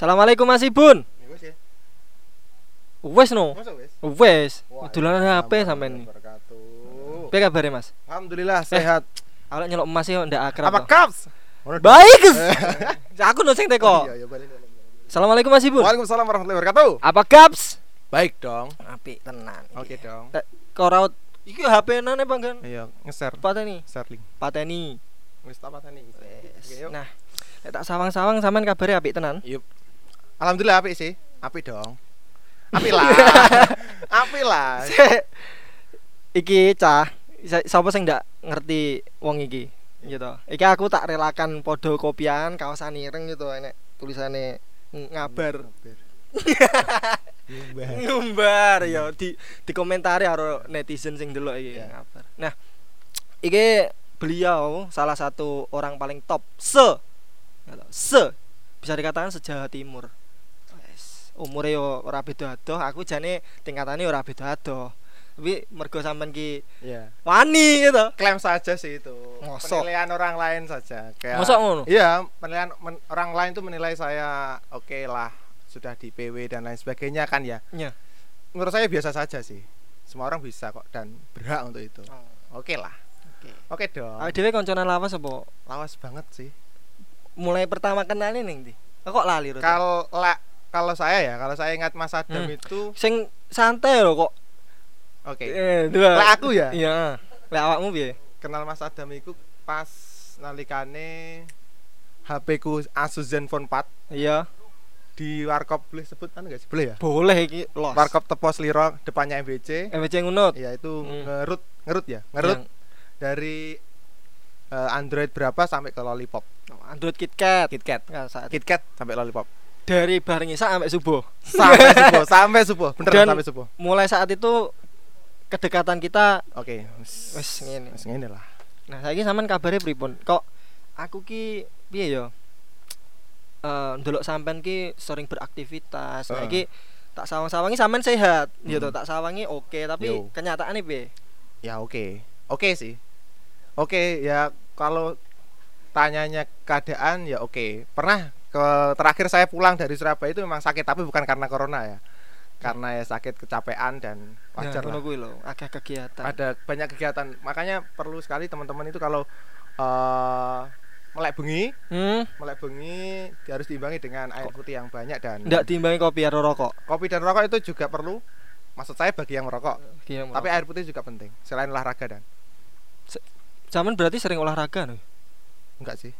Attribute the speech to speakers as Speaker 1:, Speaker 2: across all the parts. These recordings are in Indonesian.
Speaker 1: Assalamualaikum Mas Ibun.
Speaker 2: Ya ya.
Speaker 1: Wes no. Wes. Dolanan
Speaker 2: ya,
Speaker 1: HP sampean. Piye kabare Mas?
Speaker 2: Alhamdulillah sehat.
Speaker 1: Awak nyelok emas yo ndak akrab.
Speaker 2: Apa kaps?
Speaker 1: Baik. Aku no sing teko.
Speaker 2: Iya, iya, balik.
Speaker 1: Assalamualaikum Mas Ibun.
Speaker 2: Waalaikumsalam warahmatullahi wabarakatuh.
Speaker 1: Apa kaps?
Speaker 2: Baik dong.
Speaker 1: Apik tenan.
Speaker 2: Oke dong.
Speaker 1: Kok raut iki HP nane Bang
Speaker 2: Iya, ngeser.
Speaker 1: Pateni.
Speaker 2: Starling.
Speaker 1: Pateni.
Speaker 2: Wis tak pateni.
Speaker 1: Nah, tak sawang-sawang sampean kabare apik tenan.
Speaker 2: Yup. Alhamdulillah apik sih. Apik dong. Apik lah. apik lah.
Speaker 1: iki cah sapa sing ndak ngerti wong iki gitu iki aku tak relakan podo kopian kaosan ireng gitu enek tulisane ng- ngabar ngumbar ya di di komentari karo netizen sing delok iki
Speaker 2: Ya.
Speaker 1: ngabar nah iki beliau salah satu orang paling top se gitu, se bisa dikatakan sejawa timur umure yo ora beda adoh aku jane tingkatane ora beda adoh tapi mergo sampean ki
Speaker 2: Iya.
Speaker 1: wani gitu
Speaker 2: Klaim saja sih itu.
Speaker 1: Mosok?
Speaker 2: Penilaian orang lain saja. Kayak
Speaker 1: Mosok ngono?
Speaker 2: Iya, penilaian men- orang lain tuh menilai saya oke lah, sudah di PW dan lain sebagainya kan ya.
Speaker 1: Iya.
Speaker 2: Menurut saya biasa saja sih. Semua orang bisa kok dan berhak untuk itu. Oke lah.
Speaker 1: Oke.
Speaker 2: Oke dong.
Speaker 1: Awake dhewe kancanan lawas apa?
Speaker 2: Lawas banget sih.
Speaker 1: Mulai pertama kenalin ning ndi? Kok lali?
Speaker 2: Kalau la- kalau saya ya, kalau saya ingat Mas Adam
Speaker 1: Hmm.
Speaker 2: itu
Speaker 1: Sing santai lho kok.
Speaker 2: oke.
Speaker 1: Eh, dua.
Speaker 2: Lah aku ya?
Speaker 1: Iya. Lah awakmu piye?
Speaker 2: Kenal Mas Adam itu pas nalikane HP ku Asus Zenfone 4
Speaker 1: Iya.
Speaker 2: di warkop boleh sebut kan enggak sih? Boleh ya?
Speaker 1: Boleh iki los.
Speaker 2: Warkop Tepos Liro depannya MBC.
Speaker 1: MBC ngunut.
Speaker 2: Ya itu
Speaker 1: Hmm.
Speaker 2: ngerut ngerut ya, ngerut
Speaker 1: Yang-
Speaker 2: dari eh, Android berapa sampai ke Lollipop.
Speaker 1: Android KitKat.
Speaker 2: KitKat.
Speaker 1: Nah, saat
Speaker 2: KitKat sampai Lollipop.
Speaker 1: Dari bareng Isa sampai subuh.
Speaker 2: Sampai subuh, sampai subuh. Beneran
Speaker 1: Dan-
Speaker 2: sampai subuh.
Speaker 1: Mulai saat itu kedekatan kita
Speaker 2: Oke.
Speaker 1: wis ngene.
Speaker 2: Wis ngene lah.
Speaker 1: Nah, saiki sampean kabare pripun? Kok aku ki piye ya? Eh ndelok sampean ki sering beraktivitas. Nah,
Speaker 2: Heeh.
Speaker 1: iki tak sawang-sawangi sampean sehat. Ya
Speaker 2: Hmm.
Speaker 1: toh, tak sawangi oke, tapi
Speaker 2: Yo.
Speaker 1: kenyataannya piye?
Speaker 2: Ya oke. Oke sih. Oke, ya kalau tanyanya keadaan ya oke. Pernah ke terakhir saya pulang dari Surabaya itu memang sakit tapi bukan karena corona ya. Karena ya sakit kecapean dan wajar
Speaker 1: nah,
Speaker 2: lah.
Speaker 1: lho, akeh kegiatan.
Speaker 2: Ada banyak kegiatan. Makanya perlu sekali teman-teman itu kalau eh melek bengi,
Speaker 1: Hmm,
Speaker 2: melek bengi harus diimbangi dengan air putih yang banyak dan
Speaker 1: ndak diimbangi kopi karo rokok.
Speaker 2: kopi dan rokok itu juga perlu. Maksud saya bagi yang merokok.
Speaker 1: Iya,
Speaker 2: Tapi air putih juga penting selain olahraga dan
Speaker 1: Zaman berarti sering olahraga nih.
Speaker 2: Enggak sih.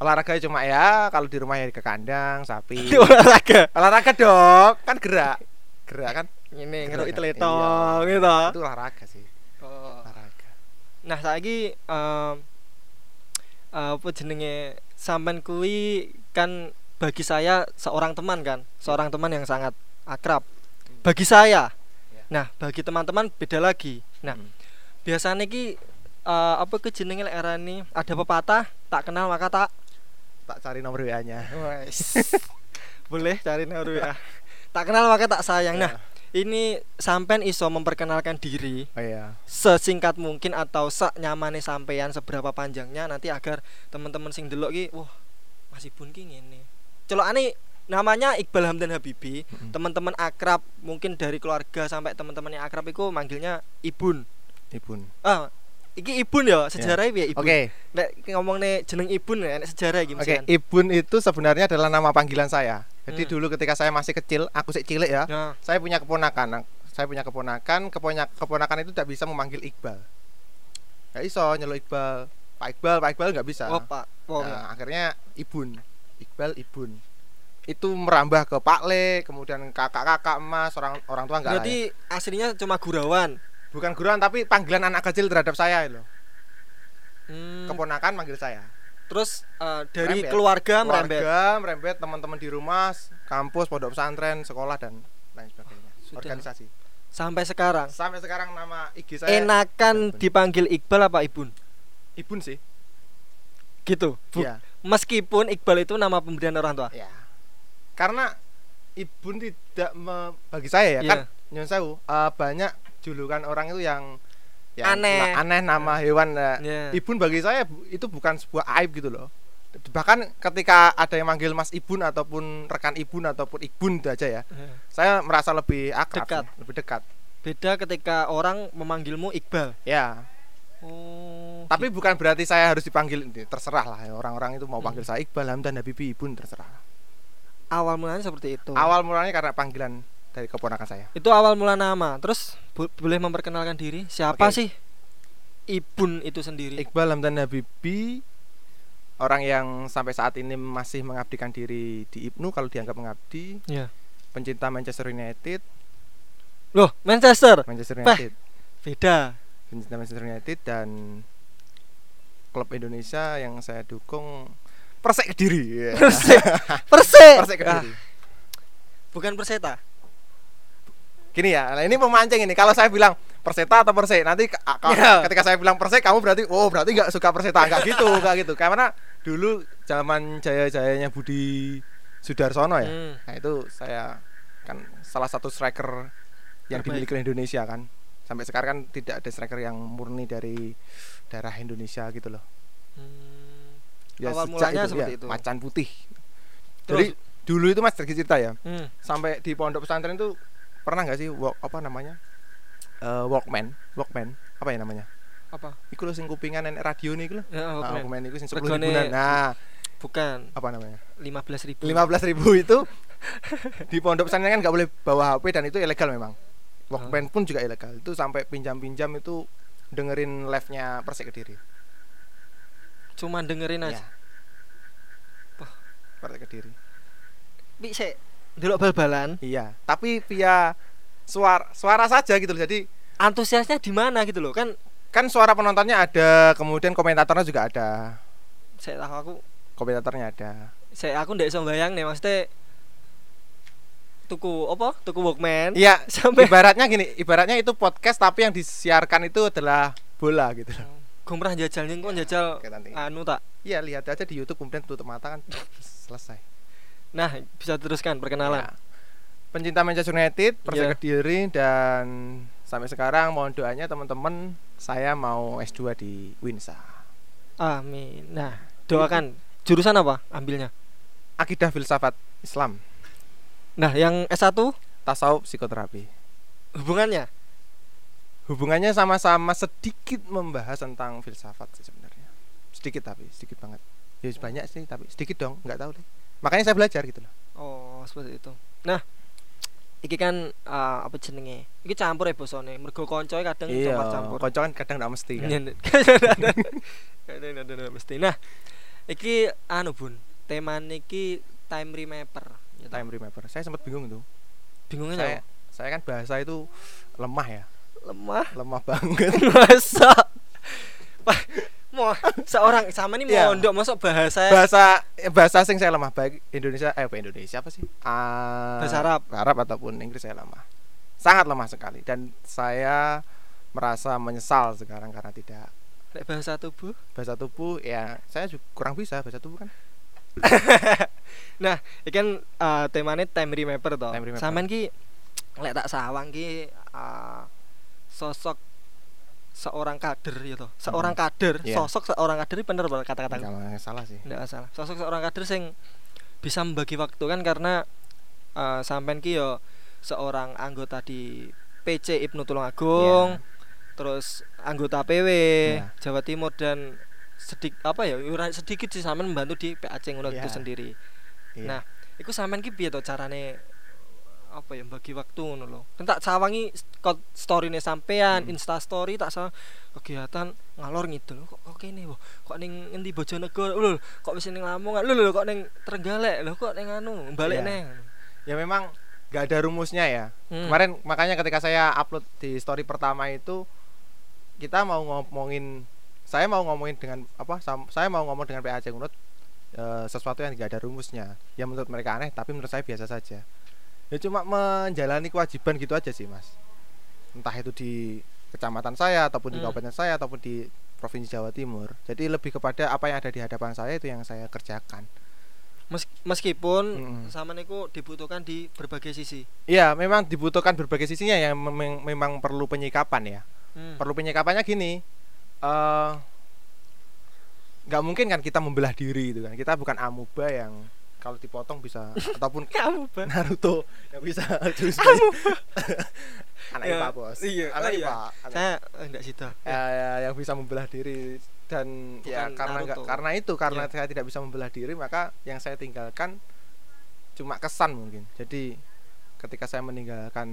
Speaker 2: Olahraga cuma ya kalau di rumah ya ke kandang, sapi.
Speaker 1: olahraga.
Speaker 2: olahraga dong, kan gerak. Gerak kan?
Speaker 1: Ini ngeruk teletong
Speaker 2: Iya.
Speaker 1: gitu.
Speaker 2: Itu olahraga sih.
Speaker 1: Oh.
Speaker 2: Olahraga.
Speaker 1: Nah, saiki em apa jenenge sampean kuwi kan bagi saya seorang teman kan, seorang teman yang sangat akrab. Bagi saya.
Speaker 2: Ya.
Speaker 1: Nah, bagi teman-teman beda lagi. Nah,
Speaker 2: Hmm.
Speaker 1: biasanya ki eh, apa ke jenenge lek arani ada pepatah tak kenal maka tak
Speaker 2: Tak cari nomor WA-nya.
Speaker 1: Boleh cari nomor WA. tak kenal maka tak sayang. Nah, ini sampean iso memperkenalkan diri
Speaker 2: Oh iya.
Speaker 1: sesingkat mungkin atau sak nyamane sampean seberapa panjangnya nanti agar teman-teman sing delok ki wah masih pun ki ngene. Celokane namanya Iqbal Hamdan Habibi, teman-teman akrab mungkin dari keluarga sampai teman-teman yang akrab itu manggilnya Ibun.
Speaker 2: Ibun.
Speaker 1: Ah, iki Ibun ya, sejarahnya piye Ibun?
Speaker 2: Oke.
Speaker 1: Nek ngomongne jeneng Ibun ya, nek sejarah iki
Speaker 2: Oke,
Speaker 1: mesian.
Speaker 2: Ibun itu sebenarnya adalah nama panggilan saya. Jadi
Speaker 1: Hmm.
Speaker 2: dulu ketika saya masih kecil, aku sih cilik ya.
Speaker 1: Nah,
Speaker 2: Saya punya keponakan. Saya punya keponakan, keponak keponakan itu tidak bisa memanggil Iqbal. Gak iso nyeluk Iqbal. Pak Iqbal, Pak Iqbal nggak bisa.
Speaker 1: oh Pak. Oh,
Speaker 2: Nah, akhirnya Ibun, Iqbal Ibun. Itu merambah ke Pak Le, kemudian kakak-kakak emas, orang orang tua enggak
Speaker 1: berarti aslinya cuma gurawan.
Speaker 2: Bukan guruan tapi panggilan anak kecil terhadap saya loh.
Speaker 1: Hmm,
Speaker 2: Keponakan manggil saya.
Speaker 1: terus eh, dari
Speaker 2: Merembet.
Speaker 1: keluarga merembet.
Speaker 2: Keluarga, merembet teman-teman di rumah, kampus, pondok pesantren, sekolah dan lain sebagainya.
Speaker 1: Sudah.
Speaker 2: Organisasi.
Speaker 1: Sampai sekarang.
Speaker 2: Sampai sekarang nama IG saya
Speaker 1: Enakan
Speaker 2: Ibun.
Speaker 1: dipanggil Iqbal apa Ibun?
Speaker 2: Ibun sih.
Speaker 1: Gitu. Bu-
Speaker 2: Iya.
Speaker 1: Meskipun Iqbal itu nama pemberian orang tua.
Speaker 2: Ya. Karena Ibun tidak me- bagi saya ya
Speaker 1: Iya.
Speaker 2: kan nyon sewu, eh, banyak julukan orang itu yang yang
Speaker 1: Aneh.
Speaker 2: aneh nama hewan eh.
Speaker 1: Iya.
Speaker 2: Ibun bagi saya itu bukan sebuah aib gitu loh. bahkan ketika ada yang manggil Mas Ibun ataupun rekan Ibun ataupun Ibun itu aja ya
Speaker 1: Eh,
Speaker 2: saya merasa lebih akrab
Speaker 1: Dekat.
Speaker 2: sih, lebih dekat
Speaker 1: Beda ketika orang memanggilmu Iqbal.
Speaker 2: ya
Speaker 1: Oh.
Speaker 2: tapi bukan berarti saya harus dipanggil terserah lah ya. orang-orang itu mau
Speaker 1: Hmm.
Speaker 2: panggil saya Iqbal Hamdan Habibi Ibun terserah
Speaker 1: awal mulanya seperti itu.
Speaker 2: awal mulanya karena panggilan dari keponakan saya
Speaker 1: Itu awal mula nama. Terus bo- boleh memperkenalkan diri? Siapa
Speaker 2: Oke.
Speaker 1: sih Ibun itu sendiri?
Speaker 2: Iqbal Hamdan Habibi orang yang sampai saat ini masih mengabdikan diri di Ibnu kalau dianggap mengabdi
Speaker 1: Ya.
Speaker 2: pencinta Manchester United
Speaker 1: Loh, Manchester.
Speaker 2: Manchester. United
Speaker 1: Beda.
Speaker 2: pencinta Manchester United dan klub Indonesia yang saya dukung Persek Kediri Ya.
Speaker 1: Persik. Persik.
Speaker 2: Persek
Speaker 1: Ah,
Speaker 2: Kediri
Speaker 1: bukan Perseta.
Speaker 2: Gini ya nah ini memancing ini kalau saya bilang Perseta atau Persik nanti ke- a-
Speaker 1: Ya.
Speaker 2: ketika saya bilang Persik kamu berarti oh berarti nggak suka Perseta nggak gitu nggak gitu karena dulu zaman jaya-jayanya Budi Sudarsono ya
Speaker 1: Hmm.
Speaker 2: Nah itu saya kan salah satu striker yang
Speaker 1: Terbaik.
Speaker 2: dimiliki Indonesia kan. Sampai sekarang kan tidak ada striker yang murni dari darah Indonesia gitu loh.
Speaker 1: Hmm.
Speaker 2: Ya
Speaker 1: Awal mulanya
Speaker 2: itu,
Speaker 1: seperti
Speaker 2: ya,
Speaker 1: itu.
Speaker 2: Macan putih.
Speaker 1: Terus?
Speaker 2: Jadi dulu itu Mas cerita ya.
Speaker 1: Hmm.
Speaker 2: Sampai di pondok pesantren itu pernah nggak sih walk apa namanya? Eh, walkman, walkman. Apa ya namanya?
Speaker 1: Apa?
Speaker 2: Iku lho sing kupingan nenek radio nih lho.
Speaker 1: Ya,
Speaker 2: Nah,
Speaker 1: Walkman.
Speaker 2: walkman iku sing 10
Speaker 1: Regane-
Speaker 2: ribuan. Nah,
Speaker 1: Bukan.
Speaker 2: apa namanya?
Speaker 1: 15 ribu.
Speaker 2: 15 ribu itu di pondok pesantren kan nggak boleh bawa HP dan itu ilegal memang Walkman pun juga ilegal itu sampai pinjam-pinjam itu dengerin live-nya Persik Kediri
Speaker 1: Cuman dengerin aja.
Speaker 2: ya
Speaker 1: Wah.
Speaker 2: Persik Kediri
Speaker 1: Bi sik delok bal-balan,
Speaker 2: iya. Tapi via suara suara saja gitu loh. Jadi
Speaker 1: antusiasnya di mana gitu loh. Kan
Speaker 2: kan suara penontonnya ada kemudian komentatornya juga ada.
Speaker 1: Saya tahu aku
Speaker 2: komentatornya ada.
Speaker 1: saya aku ndak iso bayang nih maksudnya tuku apa? Tuku Walkman.
Speaker 2: iya
Speaker 1: Sampai
Speaker 2: ibaratnya gini ibaratnya itu podcast tapi yang disiarkan itu adalah bola gitu loh.
Speaker 1: Gue pernah jajal nih kok jajal anu tak.
Speaker 2: iya lihat aja di YouTube kemudian tutup mata kan selesai
Speaker 1: Nah, bisa teruskan perkenalan.
Speaker 2: Ya. Pencinta Manchester United, Persik
Speaker 1: Iya.
Speaker 2: Kediri dan sampai sekarang mohon doanya teman-teman saya mau S2 di Winsa.
Speaker 1: Amin. Nah, doakan jurusan apa ambilnya?
Speaker 2: Akidah filsafat Islam,
Speaker 1: Nah, yang S1
Speaker 2: tasawuf psikoterapi.
Speaker 1: hubungannya
Speaker 2: Hubungannya sama-sama sedikit membahas tentang filsafat sih sebenarnya. Sedikit tapi sedikit banget. Ya banyak sih tapi sedikit dong, nggak tahu deh. Makanya saya belajar gitu loh.
Speaker 1: Oh, seperti itu. Nah, iki kan eh, apa jenenge? Iki campur ya bosone. Mergo koncoe kadang
Speaker 2: Iya,
Speaker 1: campur-campur.
Speaker 2: kocok kan kadang nggak mesti kan.
Speaker 1: Kadang kadang mesti. Nah, iki anu Bun, tema niki time remember. Ya,
Speaker 2: Time remember. Saya sempat bingung itu.
Speaker 1: Bingungnya
Speaker 2: Saya
Speaker 1: apa?
Speaker 2: saya kan bahasa itu lemah ya,
Speaker 1: lemah.
Speaker 2: lemah banget.
Speaker 1: Masa? Mau seorang sama ini
Speaker 2: Iya.
Speaker 1: mondok masuk bahasa
Speaker 2: bahasa bahasa asing saya lemah baik Indonesia eh apa Indonesia apa sih Ah,
Speaker 1: Bahasa Arab.
Speaker 2: Arab ataupun Inggris saya lemah sangat lemah sekali dan saya merasa menyesal sekarang karena tidak
Speaker 1: bahasa tubuh.
Speaker 2: bahasa tubuh ya saya juga kurang bisa bahasa tubuh kan
Speaker 1: Nah, iki kan eh, temane time remember to.
Speaker 2: Time remember.
Speaker 1: Sampean ki lek tak sawang ki eh, sosok seorang kader toh. Seorang kader,
Speaker 2: Iya.
Speaker 1: sosok seorang kader bener banget kata-kata.
Speaker 2: kalau nggak salah sih
Speaker 1: Nggak salah. Sosok seorang kader sing bisa membagi waktu kan karena eh, sampean ki yo seorang anggota di PC Ibnu Tulungagung,
Speaker 2: Iya.
Speaker 1: terus anggota PW
Speaker 2: Iya.
Speaker 1: Jawa Timur dan sedik apa ya sedikit sih sampean membantu di PAC ngono itu
Speaker 2: Iya.
Speaker 1: sendiri.
Speaker 2: Iya.
Speaker 1: Nah, iku sampean ki piye to carane apa ya bagi waktu ngono lho. Kan tak sawangi storyne sampean,
Speaker 2: Hmm.
Speaker 1: Insta story tak sawang kegiatan ngalor ngidul kok kok kene wah kok ning endi Bojonegoro lho kok wis ning Lamongan lho lho kok ning Trenggalek lho kok ning anu balik
Speaker 2: Iya.
Speaker 1: neng.
Speaker 2: ya memang nggak ada rumusnya ya
Speaker 1: Hmm.
Speaker 2: kemarin makanya ketika saya upload di story pertama itu kita mau ngomongin saya mau ngomongin dengan apa saya mau ngomong dengan PAC Unut eh, sesuatu yang tidak ada rumusnya yang menurut mereka aneh tapi menurut saya biasa saja ya cuma menjalani kewajiban gitu aja sih mas entah itu di kecamatan saya ataupun di
Speaker 1: Hmm.
Speaker 2: kabupaten saya ataupun di provinsi Jawa Timur jadi lebih kepada apa yang ada di hadapan saya itu yang saya kerjakan
Speaker 1: Mes- meskipun
Speaker 2: Mm-mm.
Speaker 1: sama niku dibutuhkan di berbagai sisi.
Speaker 2: Iya, memang dibutuhkan berbagai sisinya yang memang, memang perlu penyikapan ya.
Speaker 1: Hmm.
Speaker 2: Perlu penyikapannya gini. eh nggak mungkin kan kita membelah diri gitu kan kita bukan amuba yang kalau dipotong bisa ataupun
Speaker 1: Bang.
Speaker 2: Naruto yang bisa terus anak
Speaker 1: Ya,
Speaker 2: IPA bos
Speaker 1: iya,
Speaker 2: anak
Speaker 1: oh iya.
Speaker 2: IPA anak-
Speaker 1: Saya enggak situ.
Speaker 2: ya, ya, yang bisa membelah diri dan ya
Speaker 1: Bukan
Speaker 2: karena nggak-
Speaker 1: Naruto.
Speaker 2: karena itu karena
Speaker 1: Iya.
Speaker 2: saya tidak bisa membelah diri maka yang saya tinggalkan cuma kesan mungkin jadi ketika saya meninggalkan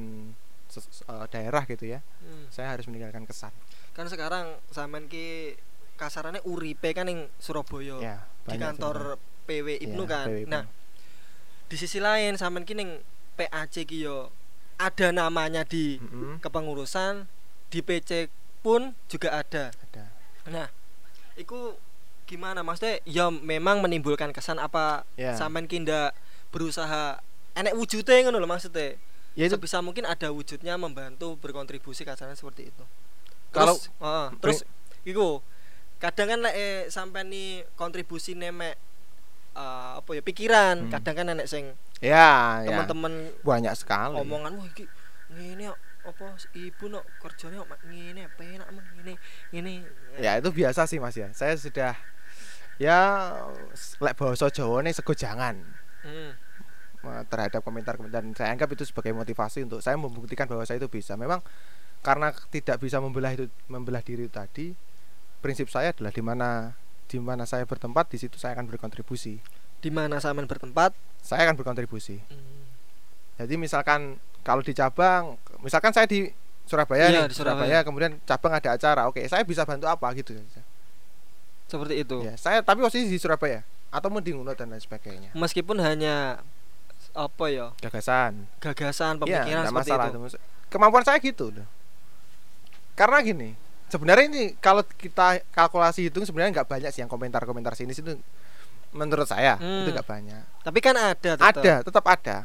Speaker 2: eh, daerah gitu ya
Speaker 1: Hmm.
Speaker 2: saya harus meninggalkan kesan
Speaker 1: Kan sekarang sampean ki kasarannya uripe kan yang Surabaya.
Speaker 2: ya
Speaker 1: di kantor PW Ibnu
Speaker 2: Iya,
Speaker 1: kan.
Speaker 2: PW Ibnu.
Speaker 1: Nah, di sisi lain sampean ki ning PAC ki yo ada namanya di
Speaker 2: Mm-mm,
Speaker 1: kepengurusan, di PC pun juga ada.
Speaker 2: ada
Speaker 1: Nah, itu gimana maksudnya? Ya memang menimbulkan kesan apa
Speaker 2: ya
Speaker 1: sampean ki ndak berusaha enek wujudnya ngono lho maksudnya.
Speaker 2: ya itu
Speaker 1: Sebisa mungkin ada wujudnya membantu berkontribusi kasarnya seperti itu.
Speaker 2: Kalau-
Speaker 1: terus, heeh, terus iku kadang kan lek eh, sampean ni kontribusi nemek eh, apa ya pikiran,
Speaker 2: Hmm.
Speaker 1: kadang kan enek sing
Speaker 2: ya ya
Speaker 1: teman-teman
Speaker 2: banyak sekali.
Speaker 1: omongan wah iki ngene apa ibu nok kerjane kok ngene penak men ngene ngene.
Speaker 2: Ya itu biasa sih mas ya. Saya sudah ya lek bahasa Jawa nih sego jangan
Speaker 1: Hmm.
Speaker 2: eh, terhadap komentar-komentar. Dan saya anggap itu sebagai motivasi untuk saya membuktikan bahwa saya itu bisa. Memang karena tidak bisa membelah itu membelah diri tadi prinsip saya adalah di mana di mana saya bertempat di situ saya akan berkontribusi
Speaker 1: di mana sampean bertempat
Speaker 2: saya akan berkontribusi
Speaker 1: hmm.
Speaker 2: jadi misalkan kalau di cabang misalkan saya di Surabaya
Speaker 1: Iya,
Speaker 2: nih
Speaker 1: di
Speaker 2: Surabaya.
Speaker 1: Surabaya.
Speaker 2: kemudian cabang ada acara oke saya bisa bantu apa gitu
Speaker 1: seperti itu
Speaker 2: ya saya tapi posisi di Surabaya atau di Nguno dan lain sebagainya
Speaker 1: meskipun hanya apa ya
Speaker 2: gagasan
Speaker 1: gagasan
Speaker 2: Iya,
Speaker 1: pemikiran
Speaker 2: nggak
Speaker 1: seperti
Speaker 2: masalah
Speaker 1: itu
Speaker 2: itu. Kemampuan saya gitu loh. Karena gini, sebenarnya ini kalau kita kalkulasi hitung sebenarnya nggak banyak sih yang komentar-komentar sini situ. Menurut saya
Speaker 1: Hmm.
Speaker 2: itu nggak banyak.
Speaker 1: tapi kan ada tetap.
Speaker 2: Ada, tetap ada.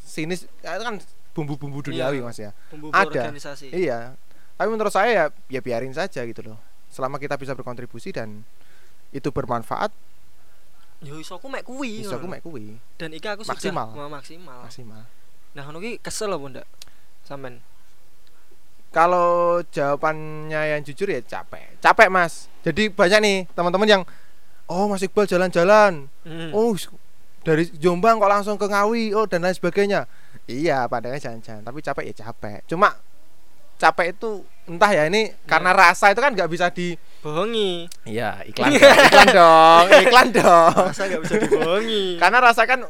Speaker 2: Sini ya, itu kan bumbu-bumbu duniawi
Speaker 1: Iya.
Speaker 2: mas ya.
Speaker 1: bumbu
Speaker 2: ada.
Speaker 1: organisasi
Speaker 2: Iya. Tapi menurut saya ya, ya biarin saja gitu loh. Selama kita bisa berkontribusi dan itu bermanfaat,
Speaker 1: yo iso aku mek kuwi
Speaker 2: bisa aku mek kuwi
Speaker 1: dan iki aku
Speaker 2: Maksimal.
Speaker 1: sudah maksimal
Speaker 2: maksimal.
Speaker 1: nah ngono ki kesel apa ndak sampean
Speaker 2: Kalau jawabannya yang jujur ya capek. Capek, Mas. Jadi banyak nih teman-teman yang oh Mas Iqbal jalan-jalan.
Speaker 1: Hmm.
Speaker 2: Oh dari Jombang kok langsung ke Ngawi, oh dan lain sebagainya. Iya, padahal jalan-jalan, tapi capek ya capek. Cuma capek itu entah ya ini karena rasa itu kan nggak bisa di
Speaker 1: bohongi
Speaker 2: Iya, iklan dong, iklan dong, iklan dong.
Speaker 1: masa nggak bisa dibohongi
Speaker 2: Karena rasa kan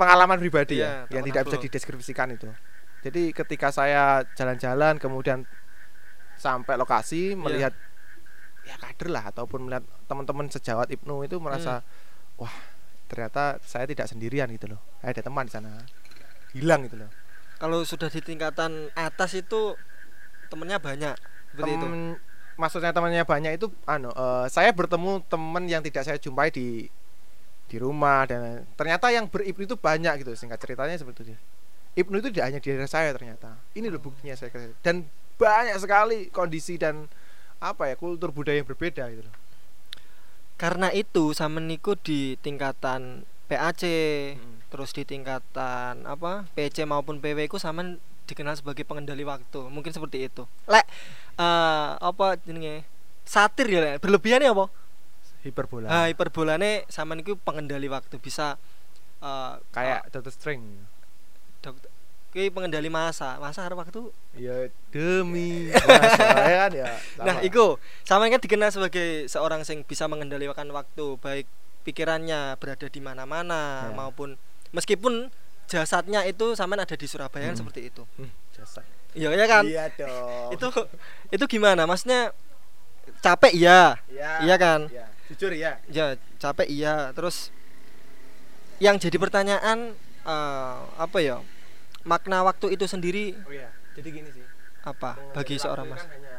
Speaker 2: pengalaman pribadi
Speaker 1: Iya,
Speaker 2: ya, yang tidak
Speaker 1: pernah
Speaker 2: bisa dideskripsikan itu. Jadi ketika saya jalan-jalan kemudian sampai lokasi melihat ya kader lah ataupun melihat teman-teman sejawat Ibnu itu merasa
Speaker 1: Hmm.
Speaker 2: wah ternyata saya tidak sendirian gitu loh. Ada teman di sana. Hilang gitu loh.
Speaker 1: kalau sudah di tingkatan atas itu temennya banyak seperti itu
Speaker 2: Temen, maksudnya temannya banyak itu anu eh, saya bertemu teman yang tidak saya jumpai di di rumah dan ternyata yang beribnu itu banyak gitu singkat ceritanya seperti itu. Ibnu itu tidak hanya di daerah saya ternyata ini loh buktinya saya kira. dan banyak sekali kondisi dan apa ya kultur budaya yang berbeda gitu loh
Speaker 1: karena itu sama niku di tingkatan PAC
Speaker 2: Mm.
Speaker 1: terus di tingkatan apa PC maupun PW ku sama dikenal sebagai pengendali waktu mungkin seperti itu lek eh, apa jenenge satir ya Lek. berlebihan ya apa
Speaker 2: hiperbola
Speaker 1: nah, hiperbolane sama niku pengendali waktu bisa eh,
Speaker 2: kayak Dr. String
Speaker 1: dokter pengendali masa masa ada waktu
Speaker 2: ya demi masa ya kan ya
Speaker 1: Nah,
Speaker 2: sama.
Speaker 1: iku sama kan dikenal sebagai seorang yang bisa mengendalikan waktu, baik pikirannya berada di mana-mana
Speaker 2: Ya.
Speaker 1: maupun meskipun jasadnya itu sama ada di Surabaya kan
Speaker 2: Hmm.
Speaker 1: seperti itu.
Speaker 2: Hmm, jasa.
Speaker 1: Iya ya kan?
Speaker 2: iya dong
Speaker 1: Itu itu gimana? Maksudnya capek iya.
Speaker 2: Iya.
Speaker 1: Iya kan?
Speaker 2: Iya. Jujur ya.
Speaker 1: Ya, capek iya. Terus yang jadi pertanyaan eh, apa ya? Makna waktu itu sendiri
Speaker 2: Oh iya. Jadi gini sih.
Speaker 1: apa
Speaker 2: Mengenai
Speaker 1: bagi seorang
Speaker 2: itu
Speaker 1: Mas?
Speaker 2: Kan hanya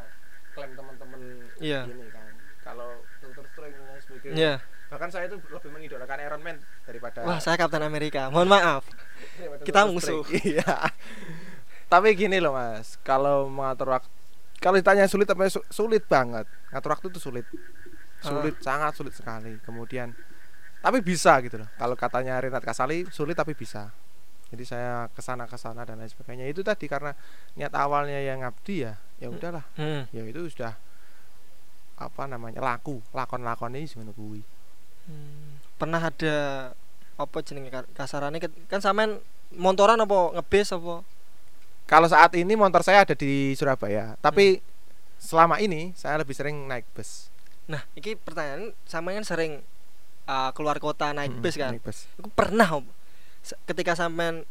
Speaker 2: klaim teman-teman
Speaker 1: Iya.
Speaker 2: gini kan. Kalau Dr. Strange dan sebagainya.
Speaker 1: Iya.
Speaker 2: Bahkan saya itu lebih mengidolakan Iron Man daripada
Speaker 1: Wah, saya Kapten Amerika. Mohon maaf. kita musuh.
Speaker 2: Iya. Tapi gini loh Mas, kalau mengatur waktu kalau ditanya sulit apa su- sulit banget. Ngatur waktu itu sulit. Sulit, sangat sulit sekali. Kemudian tapi bisa gitu loh. Kalau katanya Renat Kasali sulit tapi bisa. Jadi saya ke sana ke sana dan lain sebagainya. Itu tadi karena niat awalnya yang ngabdi ya, ya udahlah.
Speaker 1: Hmm.
Speaker 2: Ya itu sudah apa namanya laku. Lakon-lakon ini ngono kuwi.
Speaker 1: Hmm, pernah ada apa jenenge ka- kasarane ket- kan sampean montoran apa ngebis apa?
Speaker 2: Kalau saat ini motor saya ada di Surabaya tapi selama ini saya lebih sering naik bus.
Speaker 1: Nah iki pertanyaan sampean kan sering uh, keluar kota naik
Speaker 2: Mm,
Speaker 1: bis kan?
Speaker 2: naik bus.
Speaker 1: Iku pernah se- ketika sampean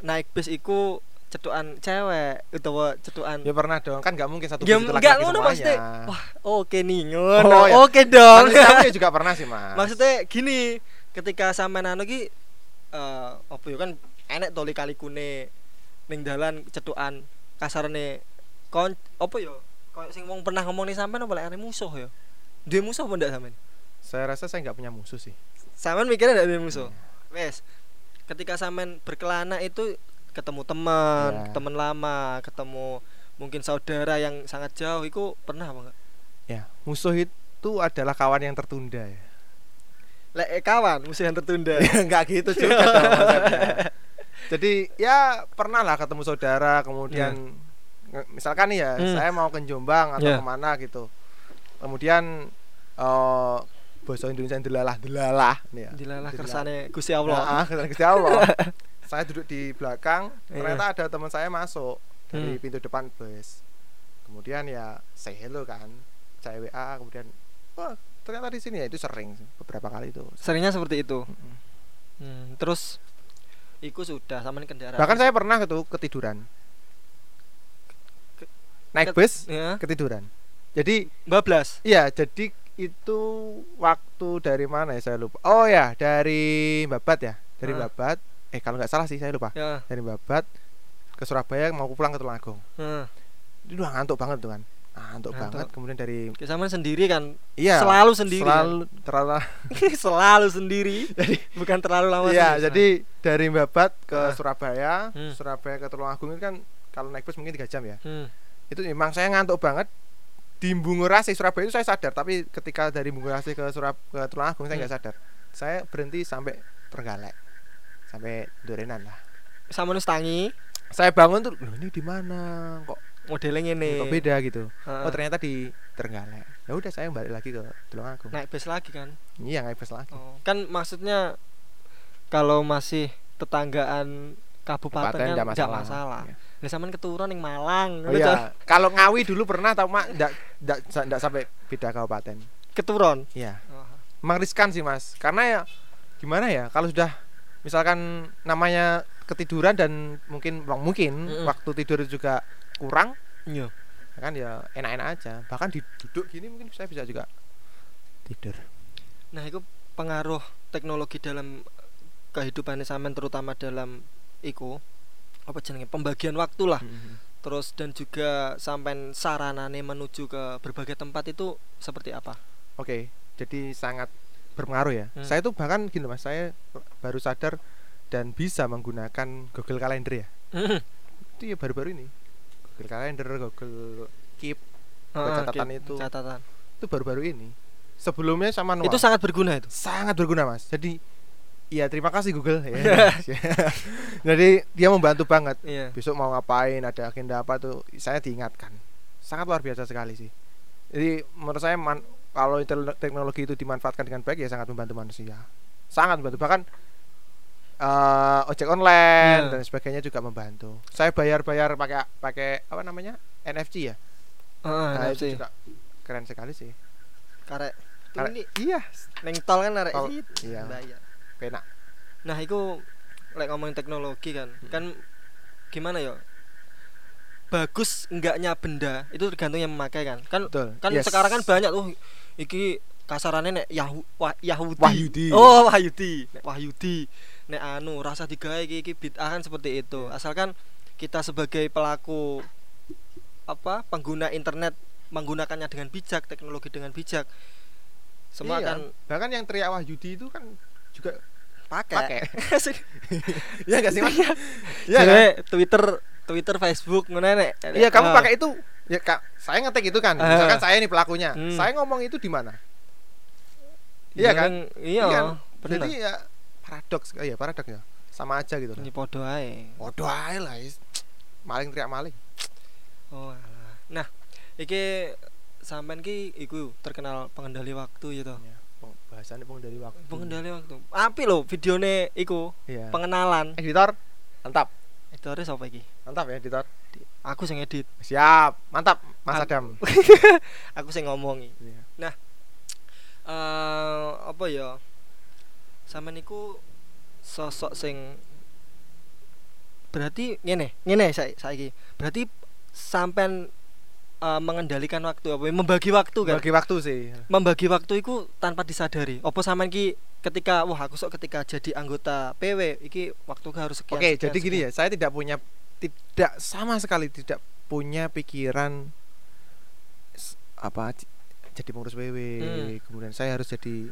Speaker 1: naik bis iku cetukan cewek utawa cetukan
Speaker 2: ya pernah dong kan nggak mungkin satu
Speaker 1: Ya
Speaker 2: bus itu laki-laki semuanya.
Speaker 1: maksudnya. Wah, oke nih ngono.
Speaker 2: Oh, ya.
Speaker 1: Oke dong.
Speaker 2: Manusia aku juga pernah sih mas
Speaker 1: Maksudnya gini, ketika sampean anu ki eh apa ya kan enek toli kali kune ning dalan cetukan kasarane kon apa ya koyo sing wong pernah ngomong nih sampean apa lek musuh ya duwe musuh apa ndak sampean
Speaker 2: saya rasa saya nggak punya musuh sih
Speaker 1: sampean mikirnya ndak duwe musuh wes ketika sampean berkelana itu ketemu teman
Speaker 2: Ya.
Speaker 1: teman lama ketemu mungkin saudara yang sangat jauh itu pernah apa enggak
Speaker 2: ya musuh itu adalah kawan yang tertunda ya
Speaker 1: lek eh, kawan musuh yang tertunda
Speaker 2: Ya, nggak gitu juga jadi ya pernah lah ketemu saudara kemudian nge- misalkan nih ya
Speaker 1: Hmm.
Speaker 2: saya mau ke Jombang atau
Speaker 1: Ya.
Speaker 2: ke mana gitu kemudian eh bahasa Indonesia yang delalah delalah nih ya. Delalah.
Speaker 1: kersane Gusti Allah.
Speaker 2: Nah, kersane Gusti Allah. Saya duduk di belakang
Speaker 1: Iya.
Speaker 2: ternyata ada teman saya masuk dari
Speaker 1: Hmm.
Speaker 2: pintu depan bus. Kemudian ya say hello kan saya WA kemudian wah ternyata di sini ya? Itu sering beberapa kali itu.
Speaker 1: Seringnya seperti itu.
Speaker 2: Mm-mm.
Speaker 1: Hmm, terus iku sudah sama kendaraan.
Speaker 2: Bahkan saya pernah gitu ketiduran.
Speaker 1: Ke-
Speaker 2: naik bus
Speaker 1: ya
Speaker 2: ketiduran. Jadi
Speaker 1: bablas
Speaker 2: iya jadi itu waktu dari mana ya saya lupa oh ya dari Babat ya dari
Speaker 1: Ah.
Speaker 2: Babat eh kalau nggak salah sih saya lupa
Speaker 1: ya
Speaker 2: dari Babat ke Surabaya mau pulang ke Tulungagung
Speaker 1: Heeh.
Speaker 2: itu udah ngantuk banget tuh kan Ah, ngantuk
Speaker 1: Ngantuk.
Speaker 2: banget kemudian dari
Speaker 1: sampean sendiri kan
Speaker 2: iya
Speaker 1: selalu sendiri
Speaker 2: selalu terlalu
Speaker 1: kan? selalu sendiri
Speaker 2: Jadi-
Speaker 1: bukan terlalu lama
Speaker 2: iya
Speaker 1: sendiri.
Speaker 2: jadi dari Babat ke
Speaker 1: Ah.
Speaker 2: Surabaya
Speaker 1: Hmm.
Speaker 2: Surabaya ke Tulungagung itu kan kalau naik bus mungkin tiga jam ya
Speaker 1: Hmm.
Speaker 2: itu memang saya ngantuk banget di Bungurasi Surabaya itu saya sadar tapi ketika dari Bungurasi ke Surab ke Tulungagung saya nggak sadar. Saya berhenti sampai Trenggalek sampai Durenan lah.
Speaker 1: Sama nus tangi
Speaker 2: saya bangun tuh loh ini di mana? Kok
Speaker 1: modelnya ini
Speaker 2: kok beda gitu.
Speaker 1: Heeh.
Speaker 2: oh ternyata di Trenggalek. Ya udah saya balik lagi ke Tulungagung
Speaker 1: naik bus lagi kan?
Speaker 2: Iya nggak bus lagi.
Speaker 1: Oh. kan maksudnya kalau masih tetanggaan kabupaten
Speaker 2: Kabupaten
Speaker 1: kan
Speaker 2: masalah.
Speaker 1: masalah.
Speaker 2: Iya.
Speaker 1: Lah sampean keturunan yang Malang
Speaker 2: oh iya. kalau Ngawi dulu pernah tau mak? Nggak nggak nggak sampai beda kabupaten.
Speaker 1: Keturun
Speaker 2: iya.
Speaker 1: Oh.
Speaker 2: emang riskan sih mas. Karena ya gimana ya kalau sudah misalkan namanya ketiduran dan mungkin mungkin
Speaker 1: Mm-mm.
Speaker 2: waktu tidur juga kurang
Speaker 1: iya.
Speaker 2: ya kan ya enak-enak aja. Bahkan duduk gini mungkin saya bisa juga tidur.
Speaker 1: Nah, itu pengaruh teknologi dalam kehidupan sampean terutama dalam iku apa jenenge pembagian waktu lah. Terus dan juga sampean saranane menuju ke berbagai tempat itu seperti apa?
Speaker 2: oke jadi sangat berpengaruh ya
Speaker 1: Hmm.
Speaker 2: saya tuh bahkan gini mas saya baru sadar dan bisa menggunakan Google Calendar ya itu ya baru-baru ini Google Calendar Google Keep
Speaker 1: Heeh,
Speaker 2: catatan
Speaker 1: Ki-
Speaker 2: itu.
Speaker 1: Catatan.
Speaker 2: itu baru-baru ini sebelumnya sama manual
Speaker 1: Itu sangat berguna itu.
Speaker 2: sangat berguna mas jadi ya terima kasih Google. Ya. jadi dia membantu banget.
Speaker 1: Iya.
Speaker 2: besok mau ngapain ada agenda apa tuh saya diingatkan. Sangat luar biasa sekali sih. Jadi menurut saya man- kalau teknologi itu dimanfaatkan dengan baik ya sangat membantu manusia. Sangat membantu. Bahkan eh, ojek online
Speaker 1: Iya.
Speaker 2: dan sebagainya juga membantu. Saya bayar-bayar pakai pakai apa namanya? NFC ya?
Speaker 1: Heeh,
Speaker 2: nah
Speaker 1: NFC.
Speaker 2: itu juga keren sekali sih.
Speaker 1: Karek.
Speaker 2: Karena-
Speaker 1: ini
Speaker 2: iya.
Speaker 1: Neng tol kan arek? Sit,
Speaker 2: iya.
Speaker 1: bayar.
Speaker 2: Penak
Speaker 1: Nah, itu lek ngomongin teknologi kan.
Speaker 2: Hmm.
Speaker 1: Kan gimana ya? Bagus enggaknya benda itu tergantung yang memakai kan. Kan
Speaker 2: betul
Speaker 1: kan
Speaker 2: Yes.
Speaker 1: sekarang kan banyak tuh iki kasarannya nek Yahu, Wah- Yahudi.
Speaker 2: Wahyudi.
Speaker 1: Oh, Wahyudi. Nek Wahyudi. Nek anu rasa digawe iki iki bid'ah kan seperti itu.
Speaker 2: Iya.
Speaker 1: Asalkan kita sebagai pelaku apa pengguna internet menggunakannya dengan bijak, teknologi dengan bijak. Semua
Speaker 2: Iya.
Speaker 1: akan
Speaker 2: bahkan yang teriak Wahyudi itu kan juga
Speaker 1: pakai.
Speaker 2: pakai Iya gak sih mas? Iya
Speaker 1: Iya
Speaker 2: kan?
Speaker 1: Twitter, Twitter, Facebook ngono nek.
Speaker 2: Iya kamu
Speaker 1: Ah.
Speaker 2: pakai itu ya kak saya ngetik itu kan
Speaker 1: Ah.
Speaker 2: misalkan saya ini pelakunya
Speaker 1: Hmm.
Speaker 2: saya ngomong itu di mana iya kan
Speaker 1: Iya,
Speaker 2: Iya kan?
Speaker 1: bener.
Speaker 2: jadi ya paradoks ya paradoks ya sama aja gitu
Speaker 1: Ini podo ae.
Speaker 2: Waduh ae lah is. maling teriak maling
Speaker 1: Oh, alah. Nah, iki sampean ki iku terkenal pengendali waktu gitu.
Speaker 2: Ya, bahasannya pengendali waktu.
Speaker 1: Pengendali waktu. Apik lho videone iku
Speaker 2: Iya.
Speaker 1: pengenalan.
Speaker 2: Editor, mantap.
Speaker 1: Editore sapa iki?
Speaker 2: Mantap ya, editor.
Speaker 1: Aku sing edit.
Speaker 2: Siap, mantap, Mas
Speaker 1: Aku-
Speaker 2: Adam.
Speaker 1: Aku sing ngomongi.
Speaker 2: Iya.
Speaker 1: eh apa ya? Sampean niku sosok sing berarti ngene, ngene saya saiki. Berarti sampean eh, mengendalikan waktu apa ya? membagi waktu kan?
Speaker 2: Bagi waktu sih.
Speaker 1: Membagi waktu itu tanpa disadari. Apa sampean ki ketika wah aku sok ketika jadi anggota PW iki waktu harus sekian.
Speaker 2: Oke,
Speaker 1: sekian,
Speaker 2: jadi gini
Speaker 1: sekian.
Speaker 2: ya, saya tidak punya tidak sama sekali tidak punya pikiran apa jadi pengurus WW,
Speaker 1: Hmm.
Speaker 2: kemudian saya harus jadi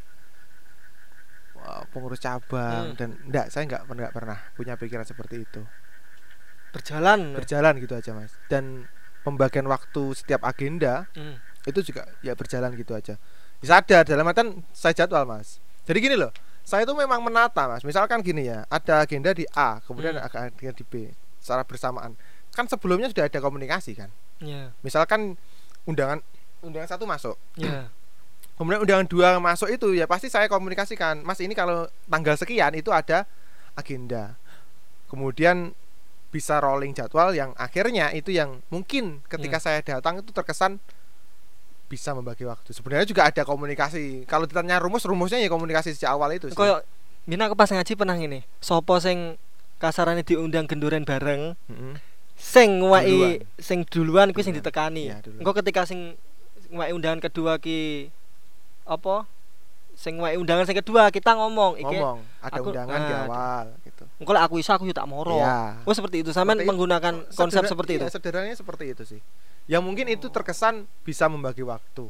Speaker 2: pengurus cabang
Speaker 1: Hmm.
Speaker 2: dan enggak, saya enggak pernah enggak pernah punya pikiran seperti itu.
Speaker 1: Berjalan.
Speaker 2: Berjalan gitu aja, Mas. Dan pembagian waktu setiap agenda
Speaker 1: Hmm.
Speaker 2: itu juga ya berjalan gitu aja. Sadar dalam artian saya jadwal, Mas. Jadi gini loh, saya itu memang menata, Mas. Misalkan gini ya, ada agenda di A, kemudian
Speaker 1: Hmm.
Speaker 2: ada agenda di B secara bersamaan. Kan sebelumnya sudah ada komunikasi kan.
Speaker 1: Ya,
Speaker 2: Misalkan undangan undangan satu masuk,
Speaker 1: ya.
Speaker 2: kemudian undangan dua masuk itu ya pasti saya komunikasikan, Mas ini kalau tanggal sekian itu ada agenda. Kemudian bisa rolling jadwal yang akhirnya itu yang mungkin ketika
Speaker 1: Ya.
Speaker 2: saya datang itu terkesan bisa membagi waktu. Sebenarnya juga ada komunikasi. Kalau ditanya rumus, rumusnya ya komunikasi sejak awal itu sih.
Speaker 1: Koyo Mina aku pas ngaji pernah ngene. Sopo sing kasarane diundang genduren bareng,
Speaker 2: Mm-mm.
Speaker 1: sing ngwai
Speaker 2: Duluan.
Speaker 1: sing duluan kuwi sing ditekani.
Speaker 2: Duluan.
Speaker 1: Engko ketika sing ngwai undangan kedua ki apa? Sing ngwai undangan sing kedua kita ngomong iki.
Speaker 2: Ngomong, ada
Speaker 1: aku-
Speaker 2: undangan di
Speaker 1: ah,
Speaker 2: awal gitu.
Speaker 1: Engko lek aku iso aku yo tak moro.
Speaker 2: Iya.
Speaker 1: Oh seperti itu. Sampean menggunakan konsep
Speaker 2: Sederhana-
Speaker 1: seperti
Speaker 2: iya,
Speaker 1: itu.
Speaker 2: Sederhananya seperti itu sih. Yang mungkin itu terkesan bisa membagi waktu.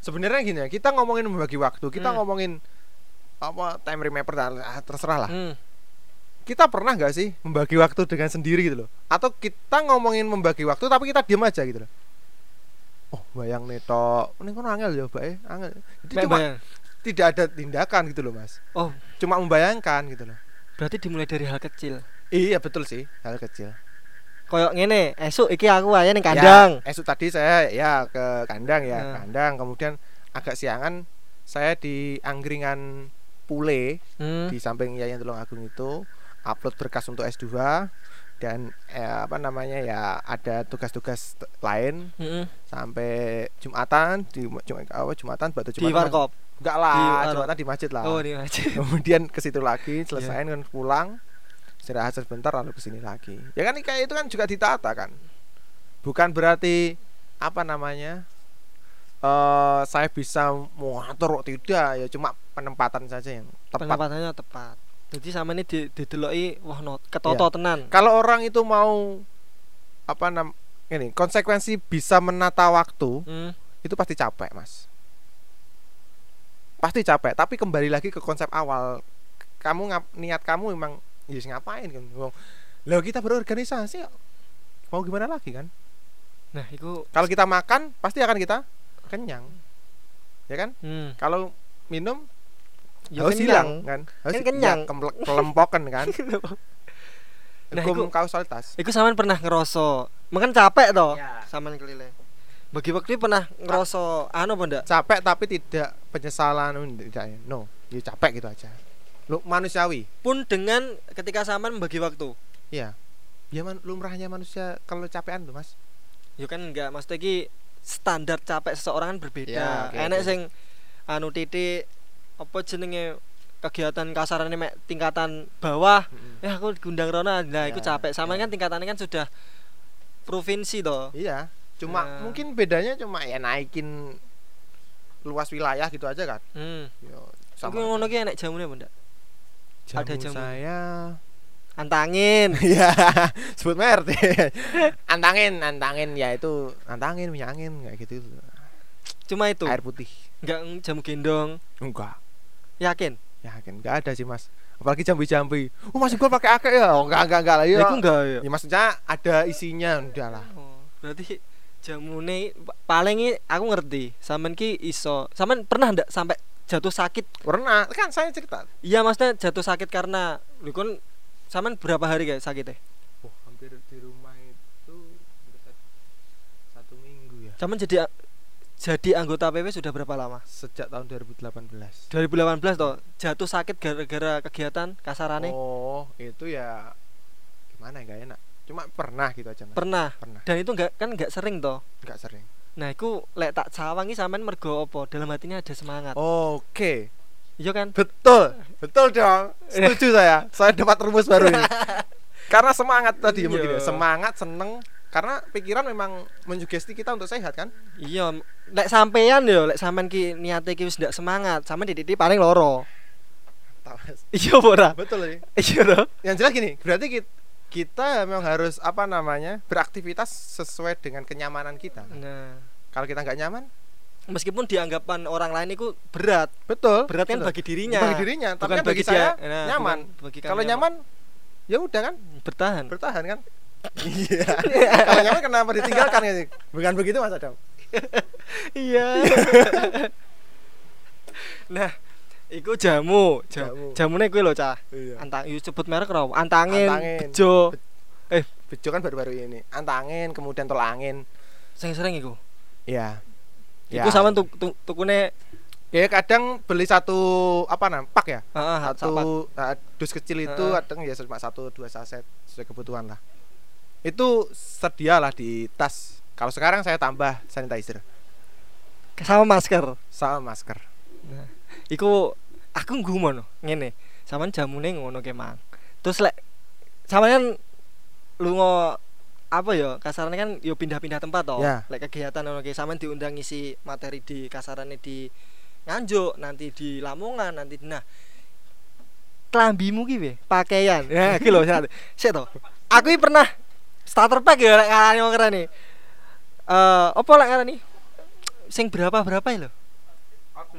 Speaker 2: Sebenarnya gini ya, kita ngomongin membagi waktu, kita
Speaker 1: Hmm.
Speaker 2: ngomongin apa time remember ah, terserah lah.
Speaker 1: Hmm.
Speaker 2: Kita pernah nggak sih membagi waktu dengan sendiri gitu loh? Atau kita ngomongin membagi waktu tapi kita diam aja gitu loh? Oh, bayang nih tok. Ini kan angel ya, Mbak. eh, Angel.
Speaker 1: Mbak,
Speaker 2: cuma
Speaker 1: bayang.
Speaker 2: tidak ada tindakan gitu loh, Mas.
Speaker 1: Oh,
Speaker 2: Cuma membayangkan gitu loh.
Speaker 1: Berarti dimulai dari hal kecil.
Speaker 2: Iya, betul sih, hal kecil.
Speaker 1: Koyok ngene, esuk iki aku aja ning kandang.
Speaker 2: Ya, esok tadi saya ya ke kandang ya,
Speaker 1: Ya.
Speaker 2: kandang. Kemudian agak siangan saya di angkringan Pule
Speaker 1: Hmm.
Speaker 2: di samping Yayan Tulung Agung itu upload berkas untuk S2 dan eh, apa namanya ya ada tugas-tugas lain
Speaker 1: Mm-mm.
Speaker 2: sampai Jumatan di Jum, apa Jumatan batu
Speaker 1: Di
Speaker 2: Jumatan
Speaker 1: warkop.
Speaker 2: Enggak
Speaker 1: Di
Speaker 2: lah
Speaker 1: warkop.
Speaker 2: Jumatan di masjid lah
Speaker 1: Oh, di masjid.
Speaker 2: kemudian ke situ lagi
Speaker 1: Iya.
Speaker 2: selesai kan pulang istirahat sebentar lalu ke sini lagi ya kan kayak itu kan juga ditata kan bukan berarti apa namanya eh saya bisa mengatur tidak ya cuma penempatan saja yang tepat
Speaker 1: Penempatannya tepat. Jadi sama ini di dideloki wah no, ketoto
Speaker 2: Iya.
Speaker 1: tenan.
Speaker 2: kalau orang itu mau apa nam ini konsekuensi bisa menata waktu
Speaker 1: Hmm.
Speaker 2: itu pasti capek mas pasti capek tapi kembali lagi ke konsep awal kamu ngap, niat kamu memang ya wis ngapain kan Ngomong, lah kita berorganisasi kok. mau gimana lagi kan
Speaker 1: Nah, itu
Speaker 2: kalau kita makan pasti akan kita kenyang ya kan
Speaker 1: hmm.
Speaker 2: kalau minum
Speaker 1: Ya
Speaker 2: harus
Speaker 1: kenyang.
Speaker 2: hilang kan harus
Speaker 1: Kan kenyang.
Speaker 2: ya, kemple- kelempokan kan
Speaker 1: Nah,
Speaker 2: hukum
Speaker 1: iku-
Speaker 2: kausalitas
Speaker 1: Iku sampean pernah ngeroso. Makan capek toh?
Speaker 2: Ya.
Speaker 1: Sampean kelile. Bagi waktu pernah ngeroso anu apa ndak?
Speaker 2: capek tapi tidak penyesalan tidak ya no ya capek gitu aja lu manusiawi
Speaker 1: Pun dengan ketika sampean membagi waktu.
Speaker 2: Iya. Ya man, lumrahnya manusia kalau capean tuh, Mas.
Speaker 1: Ya kan enggak maksudnya ki standar capek seseorang kan berbeda.
Speaker 2: Ya, oke,
Speaker 1: Enek
Speaker 2: oke.
Speaker 1: sing anu titik apa jenenge kegiatan kasarane mek tingkatan bawah ya aku diundang Rona nah itu
Speaker 2: Ya,
Speaker 1: capek sama
Speaker 2: ya.
Speaker 1: kan tingkatannya kan sudah provinsi toh
Speaker 2: Iya. Cuma
Speaker 1: Ya.
Speaker 2: mungkin bedanya cuma ya naikin luas wilayah gitu aja kan.
Speaker 1: hmm.
Speaker 2: Yo, sama.
Speaker 1: ngono ki enek jamune apa ndak
Speaker 2: Jamu
Speaker 1: ada jamu.
Speaker 2: saya.
Speaker 1: antangin
Speaker 2: Iya, sebut merek. antangin, antangin ya itu antangin minyak angin kayak gitu.
Speaker 1: cuma itu
Speaker 2: Air putih.
Speaker 1: enggak jamu gendong
Speaker 2: Enggak.
Speaker 1: yakin
Speaker 2: Ya kan enggak ada sih, Mas. Apalagi jambi-jambi. Oh, Mas gua pakai akeh ya. Oh, enggak, enggak, enggak lah
Speaker 1: ya
Speaker 2: ya.
Speaker 1: enggak ya
Speaker 2: Ya maksudnya ada isinya udah lah.
Speaker 1: oh, berarti jamune pa- paling aku ngerti sampean ki iso sampean pernah ndak sampai jatuh sakit
Speaker 2: Pernah kan saya cerita.
Speaker 1: iya maksudnya jatuh sakit karena lu kan sampean berapa hari kayak sakitnya
Speaker 2: Oh, hampir di rumah itu satu minggu ya.
Speaker 1: Cuman jadi jadi anggota PP sudah berapa lama?
Speaker 2: sejak tahun 2018
Speaker 1: 2018 toh. Jatuh sakit gara-gara kegiatan kasarane.
Speaker 2: oh itu ya gimana ya nggak enak cuma pernah gitu aja mas
Speaker 1: Pernah.
Speaker 2: pernah
Speaker 1: Dan itu enggak kan enggak sering toh.
Speaker 2: nggak sering
Speaker 1: Nah, iku lek tak cawangi sampean mergo apa? Dalam hatinya ada semangat.
Speaker 2: oke
Speaker 1: Iya kan?
Speaker 2: betul betul dong setuju saya saya dapat rumus baru ini karena semangat tadi
Speaker 1: Iya.
Speaker 2: mungkin ya. semangat seneng karena pikiran memang menyugesti kita untuk sehat kan
Speaker 1: Iya, lek sampean yo, lek sampean ki niate ki wis ndak semangat, sampean titik paling loro. Iya ora?
Speaker 2: betul ya
Speaker 1: Iya toh?
Speaker 2: yang jelas gini berarti kita, kita memang harus apa namanya beraktivitas sesuai dengan kenyamanan kita.
Speaker 1: Nah,
Speaker 2: kalau kita nggak nyaman?
Speaker 1: Meskipun dianggapan orang lain itu berat,
Speaker 2: betul
Speaker 1: berat kan
Speaker 2: betul.
Speaker 1: bagi dirinya.
Speaker 2: bagi dirinya tapi
Speaker 1: bukan
Speaker 2: kan bagi,
Speaker 1: bagi
Speaker 2: saya
Speaker 1: dia. Nah,
Speaker 2: nyaman.
Speaker 1: bagi
Speaker 2: kalau
Speaker 1: kami
Speaker 2: nyaman ya udah kan?
Speaker 1: Bertahan.
Speaker 2: bertahan kan? Iya. Kalau nyaman kenapa ditinggalkan gitu? Bukan begitu mas Adam.
Speaker 1: Iya. nah, iku jamu,
Speaker 2: Jamu.
Speaker 1: jamu. Jamune kuwi lho, Cah.
Speaker 2: iya
Speaker 1: Antang yuk sebut merek ora? Antangin,
Speaker 2: Antangin.
Speaker 1: bejo.
Speaker 2: bejo kan baru-baru ini antangin kemudian tol angin
Speaker 1: Sing sering iku.
Speaker 2: ya
Speaker 1: Iku sama tuk tuk tukune
Speaker 2: ya kadang beli satu apa namanya pak ya
Speaker 1: heeh
Speaker 2: satu nah, dus kecil itu
Speaker 1: Heeh.
Speaker 2: kadang ya cuma satu dua saset sesuai kebutuhan lah itu sedialah di tas kalau sekarang saya tambah sanitizer
Speaker 1: sama masker.
Speaker 2: sama masker
Speaker 1: Nah, iku aku nggumono ngene. Sampeyan jamune ngono ke mang. Terus lek sampeyan lunga apa ya kasarane kan yo pindah-pindah tempat toh.
Speaker 2: Ya.
Speaker 1: Lek kegiatan ngono ke sampeyan diundang ngisi materi di kasarane di Nganjuk, nanti di Lamongan, nanti nah klambimu ki? Pakaian. Ya, iki lho sik. Sik to. Aku pernah starter pack ya lek ngarani wong ngarani. Eh, apa lek ngarani? Sing berapa-berapa ya lho?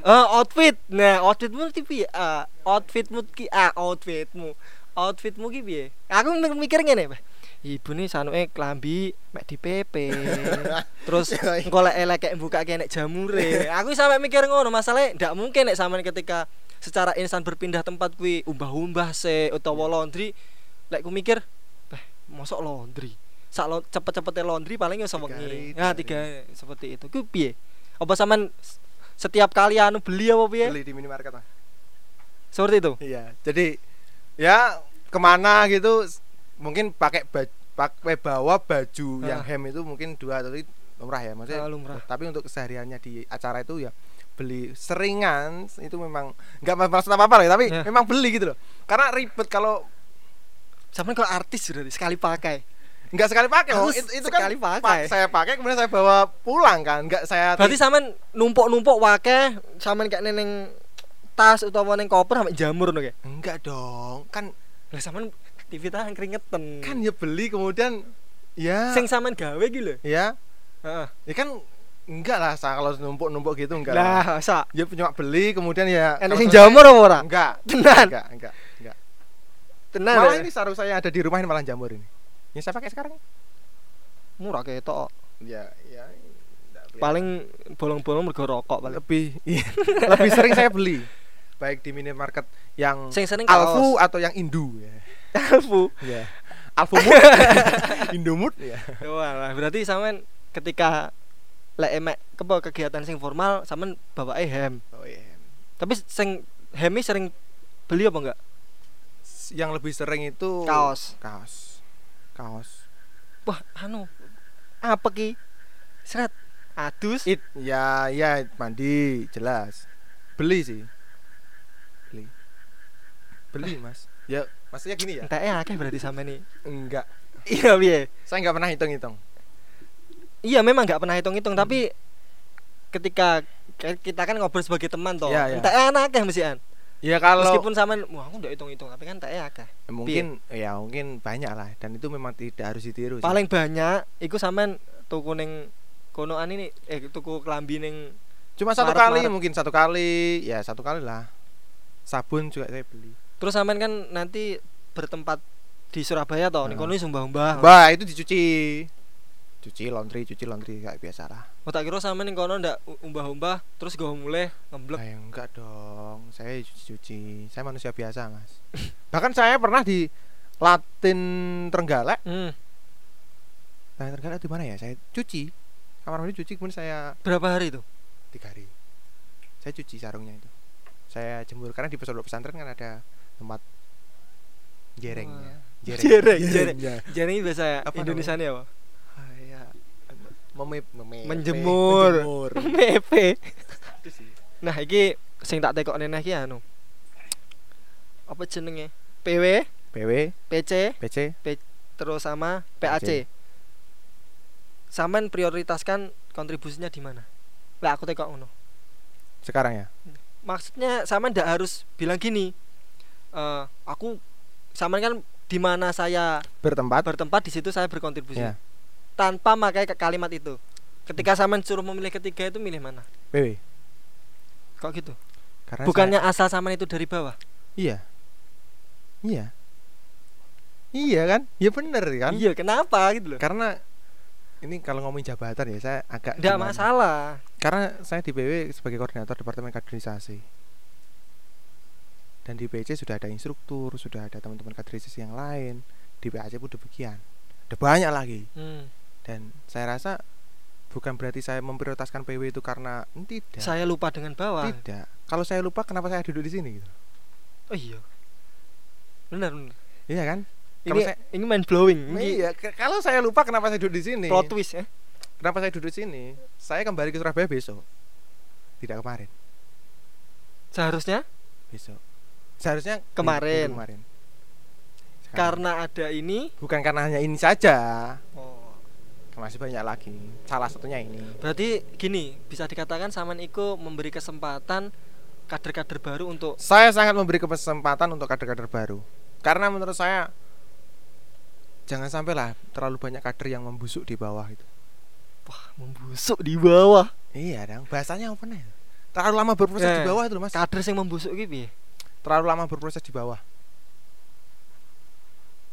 Speaker 1: Eh outfit. Nah, outfitmu ki piye? Ah, outfitmu ki ah outfitmu. Outfitmu ki piye? Aku mi- mikir ngene, Pak. Ibu nih sanuke klambi mek di PP. Terus
Speaker 2: Iya, iya.
Speaker 1: engko lek elek kayak buka kayak nek jamure. Aku sampe mikir ngono, masalahnya ndak mungkin nek sampean ketika secara instan berpindah tempat kuwi umbah-umbah se utawa laundry lek ku mikir, "Eh, mosok laundry." Sak lo cepet-cepete laundry paling ya
Speaker 2: hari,
Speaker 1: sewengi. Nah, tiga seperti itu. Ku piye? Apa sampean s- setiap kali anu beli apa piye?
Speaker 2: beli di minimarket lah
Speaker 1: Seperti itu.
Speaker 2: iya jadi ya ke mana gitu mungkin pakai baju pakai bawa baju yang
Speaker 1: Ah.
Speaker 2: hem itu mungkin dua atau lumrah ya maksudnya
Speaker 1: Ah, lumrah.
Speaker 2: tapi untuk kesehariannya di acara itu ya beli seringan itu memang nggak maksud apa apa lah ya, tapi
Speaker 1: Ya.
Speaker 2: memang beli gitu loh karena ribet kalau
Speaker 1: Sampean kok artis berarti sekali pakai.
Speaker 2: Nggak sekali pakai oh, itu, itu kan
Speaker 1: sekali pakai.
Speaker 2: pa- saya pakai kemudian saya bawa pulang kan nggak saya
Speaker 1: Berarti sampean numpuk-numpuk wakeh sampean kayak neneng tas utawa neng koper sampe jamur kayak.
Speaker 2: enggak dong kan
Speaker 1: Lah sampean aktivitas keringetan.
Speaker 2: kan ya beli kemudian ya
Speaker 1: sing sampean gawe lho.
Speaker 2: ya
Speaker 1: Heeh.
Speaker 2: ya kan enggak lah sa kalau numpuk-numpuk gitu enggak lah.
Speaker 1: Sak.
Speaker 2: ya cuma beli kemudian ya kalau
Speaker 1: sing jamur apa ora?
Speaker 2: enggak
Speaker 1: Tenan.
Speaker 2: enggak enggak enggak
Speaker 1: Tenan.
Speaker 2: malah
Speaker 1: ya?
Speaker 2: ini sarung saya ada di rumah ini malah jamur ini ini saya pakai sekarang
Speaker 1: murah ketok.
Speaker 2: ya ya enggak kelihatan.
Speaker 1: Paling bolong-bolong mergo rokok paling.
Speaker 2: lebih iya, lebih sering saya beli baik di minimarket yang
Speaker 1: Sing sering
Speaker 2: Alfu atau yang Indu ya
Speaker 1: Alfu.
Speaker 2: ya Alfamart Indomut ya
Speaker 1: Wah, berarti sampean ketika lek emek kepo kegiatan sing formal sampean bawake hem.
Speaker 2: oh iya
Speaker 1: Tapi sing hemi sering beli apa enggak?
Speaker 2: yang lebih sering itu
Speaker 1: Kaos.
Speaker 2: kaos kaos
Speaker 1: Wah, anu apa ki? Seret. Adus.
Speaker 2: it ya ya mandi jelas beli sih beli beli mas ya maksudnya gini ya
Speaker 1: Enteke akeh berarti sampean nih.
Speaker 2: enggak
Speaker 1: Iya piye?
Speaker 2: saya nggak pernah hitung hitung
Speaker 1: Iya memang nggak pernah hitung-hitung tapi ketika kita kan ngobrol sebagai teman toh.
Speaker 2: Iya, iya.
Speaker 1: Enteke ana akeh mesian.
Speaker 2: Ya kalau
Speaker 1: Meskipun sampean wah aku ndak hitung-hitung tapi kan enteke akeh.
Speaker 2: mungkin ya mungkin banyak lah dan itu memang tidak harus ditiru sih.
Speaker 1: Paling banyak iku sampean tuku ning konoan ini eh tuku klambi ning
Speaker 2: cuma satu
Speaker 1: Maret,
Speaker 2: kali
Speaker 1: Maret.
Speaker 2: mungkin satu kali ya satu kali lah sabun juga saya beli
Speaker 1: terus sampean kan nanti bertempat di Surabaya toh
Speaker 2: Nah.
Speaker 1: kono sumbah-umbah.
Speaker 2: bah itu dicuci cuci laundry cuci laundry kayak biasa lah.
Speaker 1: Oh, tak kira sampean ning kono ndak u- umbah-umbah terus go mulai ngemblek.
Speaker 2: Eh, enggak dong. Saya cuci cuci saya manusia biasa mas. Bahkan saya pernah di Latin Trenggalek.
Speaker 1: Hmm.
Speaker 2: Latin Trenggalek di mana ya? Saya cuci. Kamar mandi cuci kemudian saya
Speaker 1: Berapa hari itu?
Speaker 2: tiga hari. Saya cuci sarungnya itu. Saya jemur karena di pondok pesantren kan ada tempat jerengnya.
Speaker 1: Jereng, jereng.
Speaker 2: Jerengnya.
Speaker 1: Jadi ini biasa ya?
Speaker 2: Apa
Speaker 1: Indonesia nih apa?
Speaker 2: Memip, memip,
Speaker 1: Menjemur.
Speaker 2: menjemur.
Speaker 1: Mepe.
Speaker 2: Itu sih.
Speaker 1: Nah, iki sing tak tekok neneh iki anu. Apa jenenge? PW,
Speaker 2: PW,
Speaker 1: PC,
Speaker 2: PC,
Speaker 1: terus sama PAC. Saman prioritaskan kontribusinya di mana? Lah aku tekok ngono.
Speaker 2: sekarang ya.
Speaker 1: Maksudnya saman ndak harus bilang gini. eh aku saman kan di mana saya
Speaker 2: Bertempat.
Speaker 1: bertempat di situ saya berkontribusi.
Speaker 2: Ya.
Speaker 1: Tanpa pakai kalimat itu. Ketika saman suruh memilih ketiga itu milih mana?
Speaker 2: PW.
Speaker 1: Kok gitu?
Speaker 2: Karena
Speaker 1: Bukannya asal saman itu dari bawah?
Speaker 2: saya- iya. Iya. Iya kan? Ya bener kan?
Speaker 1: Iya, kenapa gitu loh?
Speaker 2: Karena ini kalau ngomongin jabatan ya saya agak gimana.
Speaker 1: masalah.
Speaker 2: Karena saya di PW sebagai koordinator departemen kaderisasi. Dan di PC sudah ada instruktur, sudah ada teman-teman kaderisasi yang lain. Di PAC pun demikian. Ada banyak lagi.
Speaker 1: Hmm.
Speaker 2: Dan saya rasa bukan berarti saya memprioritaskan PW itu karena tidak.
Speaker 1: Saya lupa dengan bawah.
Speaker 2: Tidak. Kalau saya lupa kenapa saya duduk di sini gitu.
Speaker 1: Oh iya. Benar, benar.
Speaker 2: Iya kan?
Speaker 1: Ini
Speaker 2: saya
Speaker 1: ini mind blowing.
Speaker 2: Iya, kalau saya lupa kenapa saya duduk di sini?
Speaker 1: plot twist ya.
Speaker 2: Kenapa saya duduk di sini? Saya kembali ke Surabaya besok. Tidak kemarin,
Speaker 1: Seharusnya
Speaker 2: besok. Seharusnya
Speaker 1: Kemarin.
Speaker 2: minggu kemarin. Sekarang.
Speaker 1: karena ada ini
Speaker 2: bukan karena hanya ini saja.
Speaker 1: oh,
Speaker 2: Masih banyak lagi. Salah satunya ini.
Speaker 1: berarti gini, bisa dikatakan Saman Iko memberi kesempatan kader-kader baru untuk
Speaker 2: Saya sangat memberi kesempatan untuk kader-kader baru. Karena menurut saya jangan sampailah terlalu banyak kader yang membusuk di bawah itu.
Speaker 1: wah, membusuk di bawah.
Speaker 2: Iya, dong. Bahasanya apa nih? Terlalu lama berproses
Speaker 1: Eh,
Speaker 2: di bawah itu loh, Mas.
Speaker 1: Kader yang membusuk gitu?
Speaker 2: Terlalu lama berproses di bawah.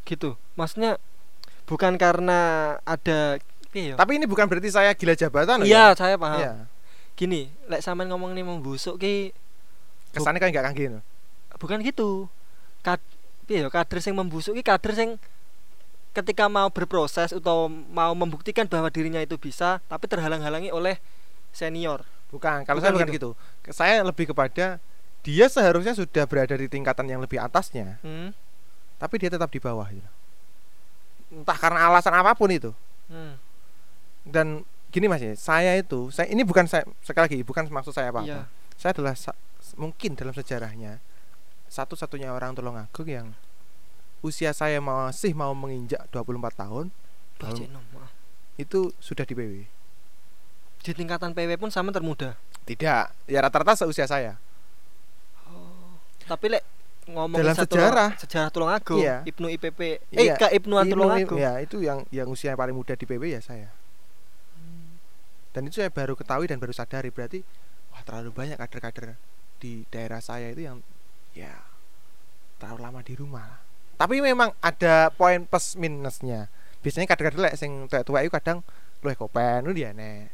Speaker 1: Gitu. Maksudnya bukan karena ada piye ya?
Speaker 2: Tapi ini bukan berarti saya gila jabatan
Speaker 1: Iya, saya paham.
Speaker 2: ya. Iya.
Speaker 1: Gini, lek Saman ngomong nih membusuk ki
Speaker 2: Kesannya kan enggak kan gitu.
Speaker 1: bukan gitu. Kad piye ya kader yang membusuk ki kader yang ketika mau berproses atau mau membuktikan bahwa dirinya itu bisa tapi terhalang-halangi oleh senior.
Speaker 2: Bukan, kalau
Speaker 1: Bukan
Speaker 2: saya bukan gitu. Ke- Saya lebih kepada dia seharusnya sudah berada di tingkatan yang lebih atasnya,
Speaker 1: Hmm.
Speaker 2: tapi dia tetap di bawah gitu. Entah karena alasan apa pun itu.
Speaker 1: Hmm.
Speaker 2: Dan gini Mas ya, saya itu, saya ini bukan saya sekali lagi bukan maksud saya apa-apa.
Speaker 1: Iya.
Speaker 2: Saya adalah sa- mungkin dalam sejarahnya satu-satunya orang Tulungagung yang usia saya masih mau menginjak 24 tahun
Speaker 1: maaf.
Speaker 2: itu sudah di PW.
Speaker 1: Di tingkatan PW pun sama termuda.
Speaker 2: Tidak, ya rata-rata seusia saya.
Speaker 1: Tapi lek ngomong
Speaker 2: Dalam sejarah.
Speaker 1: sejarah Tulungagung,
Speaker 2: Iya.
Speaker 1: Ibnu IPP, eh
Speaker 2: Iya.
Speaker 1: Kak Ibnuan
Speaker 2: Ibnu-
Speaker 1: Tulungagung.
Speaker 2: Ya, itu yang yang usia paling muda di PW ya saya. Dan itu saya baru ketahui dan baru sadari berarti wah terlalu banyak kader-kader di daerah saya itu yang ya terlalu lama di rumah. Tapi memang ada poin plus minusnya. Biasanya kader-kader lek sing tua-tua itu kadang luwih kopen lu dia nek.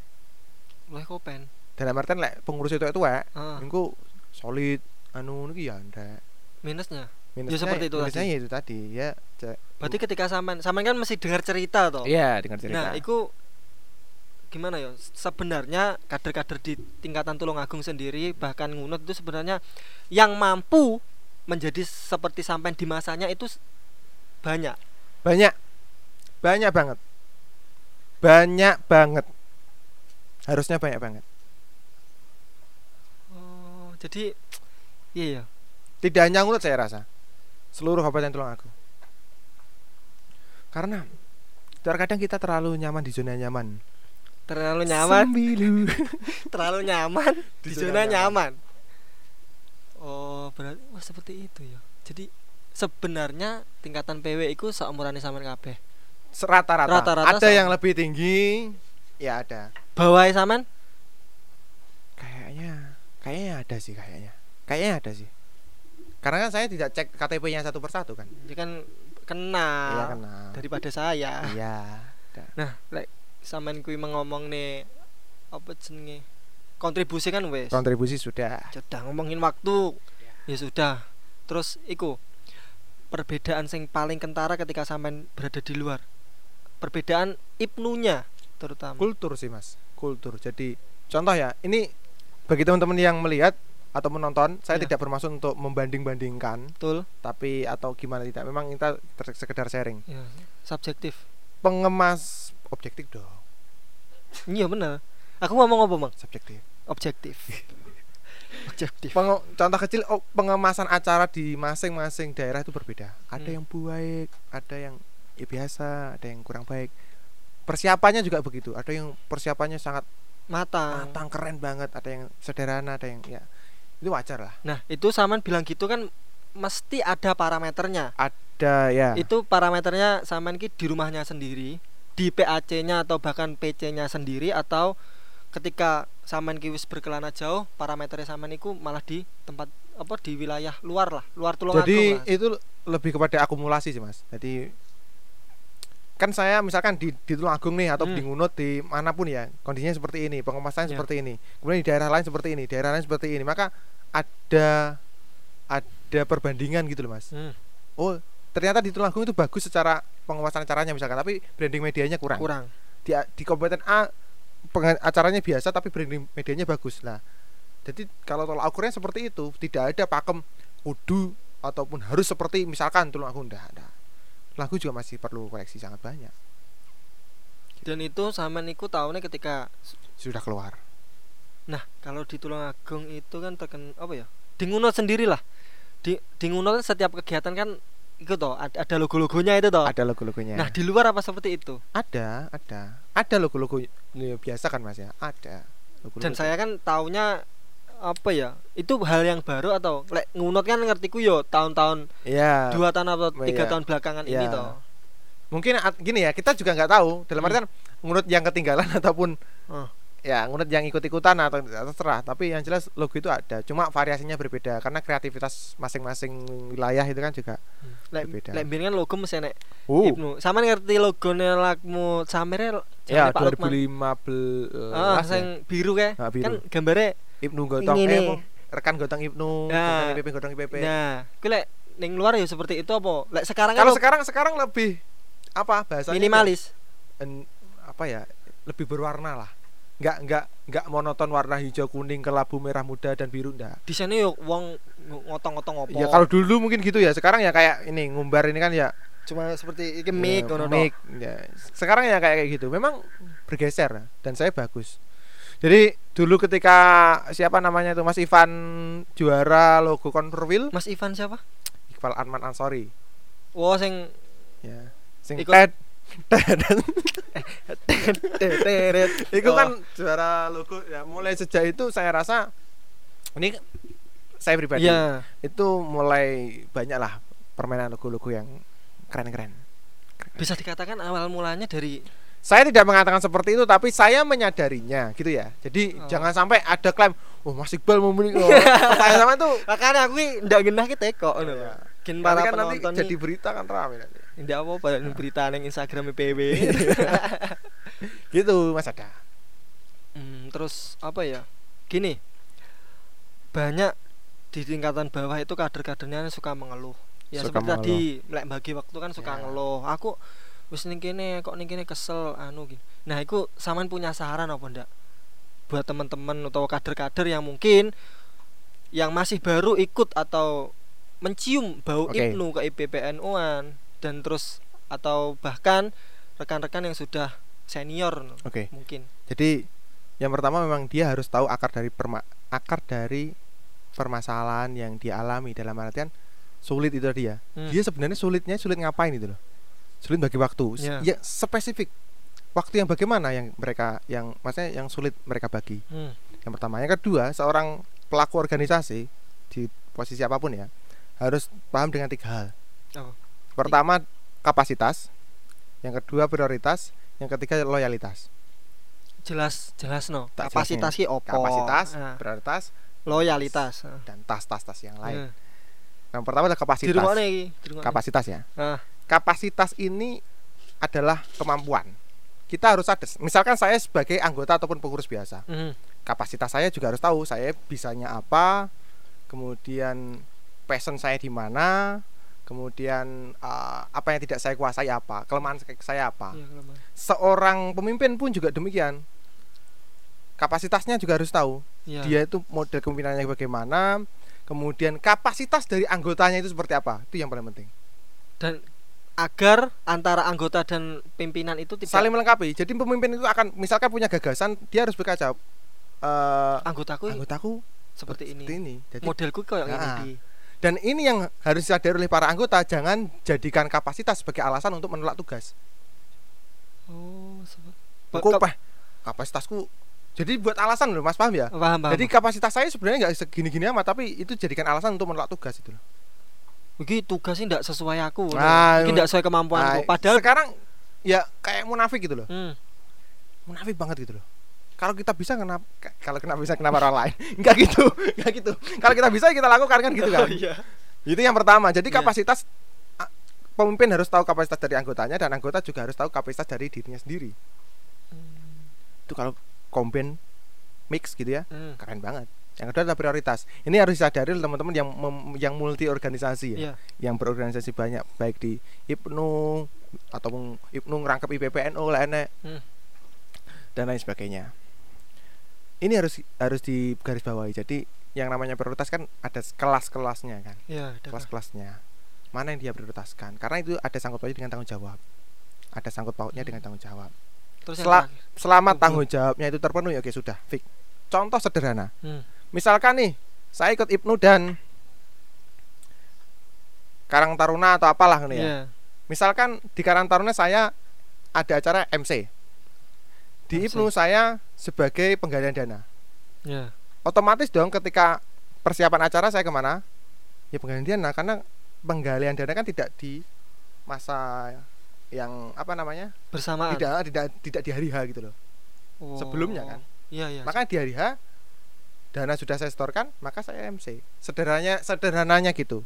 Speaker 1: Loh kopen.
Speaker 2: Dalam artian lek pengurus itu tua
Speaker 1: Ah,
Speaker 2: niku solid anu niki ya ndak.
Speaker 1: Minusnya.
Speaker 2: Minusnya,
Speaker 1: seperti itu
Speaker 2: minusnya
Speaker 1: tadi.
Speaker 2: ya itu tadi ya.
Speaker 1: Berarti ketika saman, saman kan mesti dengar cerita toh.
Speaker 2: Iya, dengar cerita.
Speaker 1: Nah, itu gimana ya? Sebenarnya kader-kader di tingkatan Tulungagung sendiri bahkan ngunut itu sebenarnya yang mampu menjadi seperti sampai di masanya itu banyak.
Speaker 2: banyak banyak banget banyak banget harusnya banyak banget
Speaker 1: Oh, jadi iya ya.
Speaker 2: Tidak hanya ngurut saya rasa seluruh kabupaten Tulungagung karena terkadang kita terlalu nyaman di zona nyaman
Speaker 1: Terlalu nyaman,
Speaker 2: Sembilu.
Speaker 1: terlalu nyaman di,
Speaker 2: Di
Speaker 1: zona
Speaker 2: zona
Speaker 1: nyaman. Oh, berarti wah seperti itu ya. Jadi sebenarnya tingkatan PW itu seumurannya sama kabeh.
Speaker 2: rata-rata
Speaker 1: Rata-rata
Speaker 2: ada
Speaker 1: sama.
Speaker 2: yang lebih tinggi ya ada
Speaker 1: Bawah saman?
Speaker 2: kayaknya kayaknya ada sih kayaknya kayaknya ada sih karena kan saya tidak cek KTP-nya satu persatu kan
Speaker 1: Ya kan kenal
Speaker 2: iya kenal
Speaker 1: daripada saya.
Speaker 2: iya.
Speaker 1: Nah, lek sampean kuwi mengomong nih apa jenenge? Kontribusi kan wes.
Speaker 2: kontribusi sudah
Speaker 1: Sudah ngomongin waktu. Ya sudah. Terus iku perbedaan sing paling kentara ketika sampean berada di luar. Perbedaan ibnunya terutama.
Speaker 2: kultur sih mas kultur jadi contoh ya ini bagi teman-teman yang melihat atau menonton, saya
Speaker 1: Iya.
Speaker 2: tidak bermaksud untuk membanding-bandingkan,
Speaker 1: betul
Speaker 2: tapi atau gimana tidak. Memang kita sekedar sharing.
Speaker 1: ya subjektif
Speaker 2: Pengemas objektif dong,
Speaker 1: iya bener aku ngomong apa bang
Speaker 2: subjektif.
Speaker 1: objektif objektif
Speaker 2: Penge- contoh kecil oh, pengemasan acara di masing-masing daerah itu berbeda. Ada
Speaker 1: Hmm.
Speaker 2: yang baik, ada yang ya biasa, ada yang kurang baik. Persiapannya juga begitu. Ada yang persiapannya sangat
Speaker 1: matang
Speaker 2: matang, keren banget. Ada yang sederhana, ada yang ya itu wajar lah.
Speaker 1: nah itu saman bilang gitu kan mesti ada parameternya
Speaker 2: Ada ya.
Speaker 1: itu parameternya saman ki di rumahnya sendiri di PAC-nya atau bahkan PC-nya sendiri atau ketika saman ki wis berkelana jauh parameternya saman iku malah di tempat apa di wilayah luar lah luar Tulungagung
Speaker 2: Jadi
Speaker 1: lah.
Speaker 2: itu lebih kepada akumulasi sih mas. Jadi kan saya misalkan di di Tulungagung nih atau
Speaker 1: Hmm.
Speaker 2: di Ngunut di mana pun ya kondisinya seperti ini pengemasan
Speaker 1: Ya.
Speaker 2: seperti ini kemudian di daerah lain seperti ini daerah lain seperti ini maka ada ada perbandingan gitu loh mas.
Speaker 1: Hmm,
Speaker 2: oh ternyata di Tulungagung itu bagus secara pengemasan acaranya misalkan tapi branding medianya kurang,
Speaker 1: kurang.
Speaker 2: Di di kabupaten A acaranya biasa tapi branding medianya bagus. Nah jadi kalau tolak ukurnya seperti itu tidak ada pakem kudu ataupun harus seperti misalkan Tulungagung enggak ada lagu juga masih perlu koreksi sangat banyak
Speaker 1: dan itu saman iku tahunnya ketika
Speaker 2: sudah keluar
Speaker 1: Nah, kalau di Tulungagung itu kan terken apa ya? Di Ngunut sendiri lah. Di di Ngunut kan setiap kegiatan kan itu toh ada, logo-logonya itu toh.
Speaker 2: ada logo-logonya
Speaker 1: Nah, di luar apa seperti itu?
Speaker 2: ada ada ada logo-logo ya, biasa kan mas ya ada logo-logo
Speaker 1: Dan saya kan taunya apa ya? Itu hal yang baru atau lek Ngunut kan ngertiku yo tahun-tahun
Speaker 2: ya
Speaker 1: dua tahun atau tiga
Speaker 2: iya.
Speaker 1: tahun belakangan ini
Speaker 2: Iya.
Speaker 1: toh.
Speaker 2: mungkin gini ya kita juga nggak tahu dalam
Speaker 1: Hmm.
Speaker 2: artian ngunut yang ketinggalan ataupun
Speaker 1: Oh.
Speaker 2: ya ngunut yang ikut-ikutan atau terserah tapi yang jelas logo itu ada cuma variasinya berbeda karena kreativitas masing-masing wilayah itu kan juga
Speaker 1: Lek
Speaker 2: Berbeda.
Speaker 1: lek kan logo mesti nek
Speaker 2: uh
Speaker 1: Ibnu. Sama ngerti logone lakmu Samire
Speaker 2: ya
Speaker 1: jamane Pak Lukman.
Speaker 2: 2015
Speaker 1: Ah,
Speaker 2: ya.
Speaker 1: sing biru kae.
Speaker 2: Ah, biru.
Speaker 1: Kan gambare
Speaker 2: Ibnu Gotong
Speaker 1: Ini
Speaker 2: eh rekan Gotong Ibnu
Speaker 1: Nah.
Speaker 2: Gotong IPP Gotong IPP
Speaker 1: Nah, kuwi lek ning luar ya seperti itu apa? Lek sekarang
Speaker 2: kalau sekarang sekarang lebih apa bahasanya
Speaker 1: minimalis.
Speaker 2: en- apa ya lebih berwarna lah nggak nggak nggak monoton warna hijau kuning kelabu merah muda dan biru enggak
Speaker 1: Di sana yo wong ng- ngotong-ngotong apa?
Speaker 2: ya kalau dulu mungkin gitu ya sekarang ya kayak ini ngumbar ini kan ya
Speaker 1: cuma seperti iki mic
Speaker 2: ya, mic, ya. sekarang ya kayak kayak gitu memang bergeser dan saya bagus jadi dulu ketika siapa namanya itu Mas Ivan juara logo Converwheel
Speaker 1: Mas Ivan siapa?
Speaker 2: Iqbal Arman Ansori
Speaker 1: Oh sing
Speaker 2: ya sing
Speaker 1: Ikut-
Speaker 2: ted
Speaker 1: teret.
Speaker 2: itu
Speaker 1: Oh.
Speaker 2: kan juara logo ya mulai sejak itu saya rasa ini saya pribadi
Speaker 1: Iya.
Speaker 2: itu mulai banyak lah permainan logo-logo yang keren-keren
Speaker 1: Bisa dikatakan awal mulanya dari
Speaker 2: saya tidak mengatakan seperti itu tapi saya menyadarinya gitu ya jadi
Speaker 1: Oh.
Speaker 2: jangan sampai ada klaim oh Mas Iqbal mau menikah saya sama itu
Speaker 1: makanya aku ndak genah ki teko ngono.
Speaker 2: Iya.
Speaker 1: Gen
Speaker 2: Karena
Speaker 1: para
Speaker 2: kan nanti
Speaker 1: penonton
Speaker 2: jadi berita kan rame nanti
Speaker 1: ndak apa-apa ning berita ning Instagram PW.
Speaker 2: gitu Mas ada
Speaker 1: Hmm, terus apa ya? Gini. Banyak di tingkatan bawah itu kader-kadernya suka mengeluh. Ya
Speaker 2: Suka
Speaker 1: seperti tadi lek bagi waktu kan suka
Speaker 2: Ya.
Speaker 1: ngeluh. Aku wis ning kene kok ning kene kesel anu ki. Nah, iku sampean punya saran apa ndak? Buat teman-teman atau kader-kader yang mungkin yang masih baru ikut atau mencium bau
Speaker 2: Oke.
Speaker 1: Ibnu ke IPPNU-an dan terus atau bahkan rekan-rekan yang sudah senior
Speaker 2: oke
Speaker 1: mungkin.
Speaker 2: jadi yang pertama memang dia harus tahu akar dari perma akar dari permasalahan yang dia alami dalam artian sulit itu tadi ya
Speaker 1: Hmm.
Speaker 2: dia sebenarnya sulitnya sulit ngapain itu loh sulit bagi waktu. S-
Speaker 1: Ya.
Speaker 2: spesifik. Waktu yang bagaimana yang mereka yang maksudnya yang sulit mereka bagi?
Speaker 1: Hmm.
Speaker 2: yang pertama. Yang kedua seorang pelaku organisasi di posisi apa pun ya harus paham dengan tiga hal.
Speaker 1: Oh.
Speaker 2: pertama kapasitas. Yang kedua prioritas. Yang ketiga loyalitas.
Speaker 1: Jelas jelas no.
Speaker 2: Tak
Speaker 1: kapasitas ki opo?
Speaker 2: Kapasitas
Speaker 1: Ah,
Speaker 2: prioritas
Speaker 1: loyalitas.
Speaker 2: dan tas-tas-tas yang lain.
Speaker 1: Eh,
Speaker 2: yang pertama adalah
Speaker 1: di
Speaker 2: kapasitas.
Speaker 1: Rumah nih di rumah
Speaker 2: kapasitas ya.
Speaker 1: Ah,
Speaker 2: kapasitas ini adalah kemampuan kita harus ada misalkan saya sebagai anggota ataupun pengurus biasa
Speaker 1: mhm.
Speaker 2: kapasitas saya juga harus tahu saya bisanya apa kemudian passion saya di mana kemudian uh, apa yang tidak saya kuasai apa kelemahan saya apa
Speaker 1: Iya, kelemahan.
Speaker 2: seorang pemimpin pun juga demikian kapasitasnya juga harus tahu
Speaker 1: Iya.
Speaker 2: dia itu model kepemimpinannya bagaimana kemudian kapasitas dari anggotanya itu seperti apa itu yang paling penting
Speaker 1: dan agar antara anggota dan pimpinan itu tidak
Speaker 2: saling melengkapi. Jadi pemimpin itu akan misalkan punya gagasan dia harus berkaca eh
Speaker 1: anggotaku
Speaker 2: anggotaku
Speaker 1: seperti ini.
Speaker 2: ini. Jadi
Speaker 1: Modelku kayak
Speaker 2: Nah,
Speaker 1: ini.
Speaker 2: dan ini yang harus disadari oleh para anggota jangan jadikan kapasitas sebagai alasan untuk menolak tugas.
Speaker 1: Oh,
Speaker 2: Pak, kapasitasku jadi buat alasan loh mas paham ya?
Speaker 1: Paham, paham.
Speaker 2: jadi kapasitas saya sebenarnya nggak segini-gini amat tapi itu jadikan alasan untuk menolak tugas itu loh
Speaker 1: Iki tugasnya tidak sesuai aku.
Speaker 2: Nah,
Speaker 1: Iki tidak sesuai kemampuanku.
Speaker 2: Nah,
Speaker 1: Padahal
Speaker 2: sekarang ya kayak munafik gitu loh.
Speaker 1: Hmm,
Speaker 2: munafik banget gitu loh. Kalau kita bisa kenapa kalau kenapa bisa kenapa orang lain? Nggak gitu nggak gitu. Kalau kita bisa kita lakukan kan gitu kan.
Speaker 1: Iya.
Speaker 2: itu yang pertama. Jadi
Speaker 1: Iya.
Speaker 2: kapasitas a- pemimpin harus tahu kapasitas dari anggotanya dan anggota juga harus tahu kapasitas dari dirinya sendiri. Itu kalau combine mix gitu ya.
Speaker 1: Hmm,
Speaker 2: keren banget yang kedua adalah prioritas ini harus disadari teman-teman yang mem- yang multi organisasi ya
Speaker 1: Iya.
Speaker 2: yang berorganisasi banyak baik di IPNU ataupun IPNU ngerangkep IPPNU lah enek
Speaker 1: Hmm.
Speaker 2: dan lain sebagainya ini harus harus digarisbawahi jadi yang namanya prioritas kan ada kelas-kelasnya kan
Speaker 1: Iya, ada.
Speaker 2: kelas-kelasnya mana yang dia prioritaskan karena itu ada sangkut pautnya dengan tanggung jawab ada sangkut pautnya
Speaker 1: Hmm.
Speaker 2: dengan tanggung jawab
Speaker 1: Terus terakhir.
Speaker 2: selama tanggung jawabnya itu terpenuhi oke sudah fix contoh sederhana
Speaker 1: Hmm.
Speaker 2: Misalkan nih saya ikut IPNU dan Karang Taruna atau apalah ini ya
Speaker 1: Iya.
Speaker 2: misalkan di Karang Taruna saya ada acara MC di
Speaker 1: MC.
Speaker 2: IPNU saya sebagai penggalian dana
Speaker 1: Iya.
Speaker 2: otomatis dong ketika persiapan acara saya ke mana ya penggalian dana karena penggalian dana kan tidak di masa yang apa namanya
Speaker 1: Bersamaan.
Speaker 2: tidak tidak tidak di hari H gitu loh
Speaker 1: Oh.
Speaker 2: sebelumnya kan.
Speaker 1: Iya, iya.
Speaker 2: makanya di hari H dana sudah saya setorkan maka saya MC sederhananya sederhananya gitu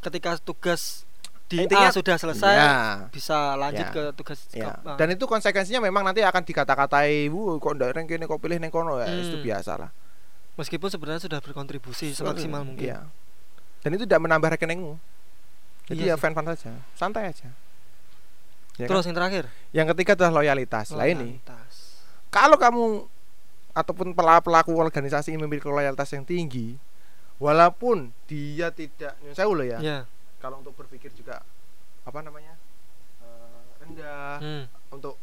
Speaker 1: Ketika tugas di
Speaker 2: Intinya-
Speaker 1: A sudah selesai,
Speaker 2: ya,
Speaker 1: bisa lanjut
Speaker 2: Ya.
Speaker 1: ke tugas
Speaker 2: ya.
Speaker 1: ke- ah.
Speaker 2: dan itu konsekuensinya memang nanti akan dikata-katai wuh kok ndak neng kene kok pilih neng kono ya itu
Speaker 1: Hmm.
Speaker 2: biasa lah
Speaker 1: meskipun sebenarnya sudah berkontribusi semaksimal mungkin.
Speaker 2: Iya. dan itu tidak menambah rekeningmu jadi
Speaker 1: Iya
Speaker 2: ya fan fan saja santai aja Ya kan?
Speaker 1: Terus yang terakhir,
Speaker 2: yang ketiga adalah loyalitas lah ini
Speaker 1: loyalitas.
Speaker 2: kalau kamu ataupun pela- pelaku organisasi yang memiliki loyalitas yang tinggi walaupun dia tidak sewu loh ya
Speaker 1: Iya.
Speaker 2: kalau untuk berpikir juga apa namanya eh, rendah
Speaker 1: Hmm.
Speaker 2: untuk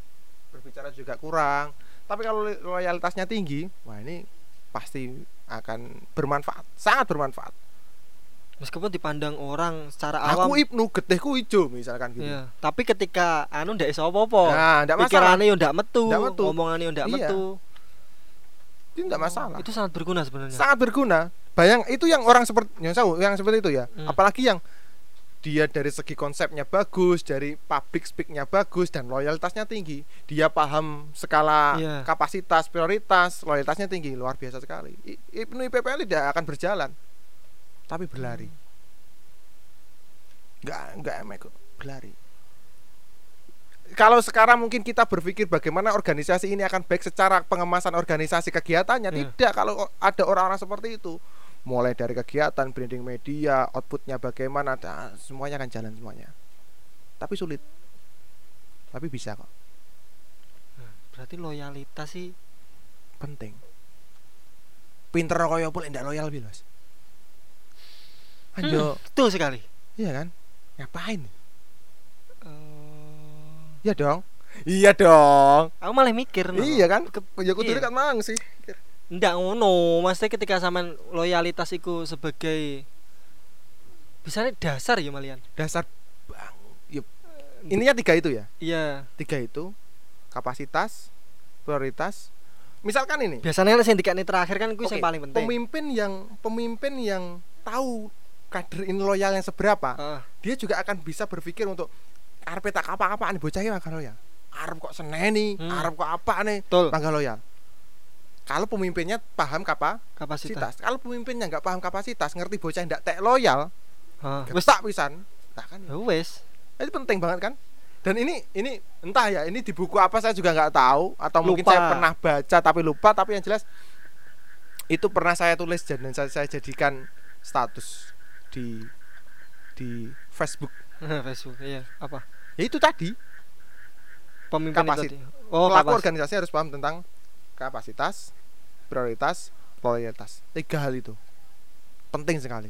Speaker 2: berbicara juga kurang tapi kalau li- loyalitasnya tinggi wah ini pasti akan bermanfaat sangat bermanfaat
Speaker 1: Meskipun dipandang orang secara awam
Speaker 2: aku ibnu getihku hijau misalkan gitu
Speaker 1: Iya, tapi ketika anu ndak iso apa-apa.
Speaker 2: nah tidak masalah
Speaker 1: Pikirannya yo ndak metu,
Speaker 2: Ndak metu.
Speaker 1: omongannya yo ndak
Speaker 2: Iya.
Speaker 1: metu.
Speaker 2: Itu tidak masalah.
Speaker 1: Itu sangat berguna sebenarnya.
Speaker 2: sangat berguna. Bayang itu yang orang seperti yang yang seperti itu ya.
Speaker 1: Hmm.
Speaker 2: apalagi yang dia dari segi konsepnya bagus dari public speaknya bagus dan loyalitasnya tinggi. Dia paham skala
Speaker 1: Iya.
Speaker 2: kapasitas prioritas loyalitasnya tinggi. Luar biasa sekali. Ibnu IPPL tidak akan berjalan tapi berlari. Nggak nggak emek kok berlari kalau sekarang mungkin kita berpikir bagaimana organisasi ini akan baik secara pengemasan organisasi kegiatannya
Speaker 1: Iya.
Speaker 2: tidak. Kalau ada orang-orang seperti itu mulai dari kegiatan branding media outputnya bagaimana nah, semuanya akan jalan semuanya. Tapi sulit. Tapi bisa kok.
Speaker 1: Nah, berarti loyalitas sih
Speaker 2: penting. Pinter koyo pun ndak loyal bilas Anjo,
Speaker 1: betul sekali.
Speaker 2: iya kan? Ngapain iya dong. Iya dong.
Speaker 1: Aku malah mikir no.
Speaker 2: iya kan?
Speaker 1: Ke-
Speaker 2: ya kudu
Speaker 1: iya.
Speaker 2: kan mang sih.
Speaker 1: Ndak ngono. Maksudnya ketika sampean loyalitas iku sebagai bisa dasar ya malian?
Speaker 2: Dasar bang ya, ininya tiga itu ya?
Speaker 1: Iya.
Speaker 2: Tiga itu kapasitas prioritas. Misalkan ini.
Speaker 1: Biasanya sing dikane terakhir kan kuwi yang paling penting.
Speaker 2: pemimpin yang pemimpin yang tahu kader ini loyal yang seberapa
Speaker 1: Ah,
Speaker 2: dia juga akan bisa berpikir untuk arep tak apa-apa nih bocah ini mangga loyal arep kok seneni
Speaker 1: Hmm.
Speaker 2: arep kok apa nih
Speaker 1: betul.
Speaker 2: mangga loyal kalau pemimpinnya paham kapasitas.
Speaker 1: kapasitas.
Speaker 2: Kalau pemimpinnya nggak paham kapasitas ngerti bocah ndak tek loyal
Speaker 1: Ah,
Speaker 2: wis tak pisan. Nah kan
Speaker 1: ya. Wes
Speaker 2: itu penting banget kan? Dan ini ini entah ya ini di buku apa saya juga nggak tahu atau mungkin
Speaker 1: Lupa.
Speaker 2: saya pernah baca tapi lupa tapi yang jelas itu pernah saya tulis dan saya, saya jadikan status di di Facebook.
Speaker 1: Facebook iya apa
Speaker 2: ya itu tadi
Speaker 1: pemimpin
Speaker 2: Kapasit-
Speaker 1: itu tadi. oh
Speaker 2: pelaku
Speaker 1: kapas
Speaker 2: organisasi harus paham tentang kapasitas, prioritas, loyalitas. Tiga hal itu penting sekali.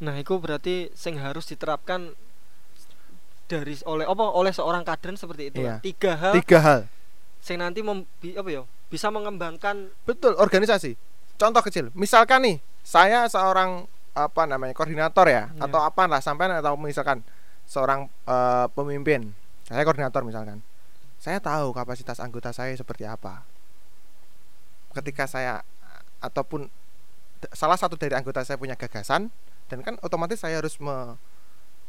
Speaker 1: Nah, itu berarti sing harus diterapkan dari oleh apa oleh seorang kader seperti itu.
Speaker 2: Iya.
Speaker 1: Tiga hal
Speaker 2: Tiga hal.
Speaker 1: sing nanti mem, apa ya? Bisa mengembangkan
Speaker 2: Betul, organisasi. Contoh kecil, misalkan nih, saya seorang apa namanya koordinator ya,
Speaker 1: Iya.
Speaker 2: atau apa lah sampai atau misalkan seorang eh, pemimpin, saya koordinator misalkan, saya tahu kapasitas anggota saya seperti apa. Ketika saya ataupun salah satu dari anggota saya punya gagasan, dan kan otomatis saya harus me,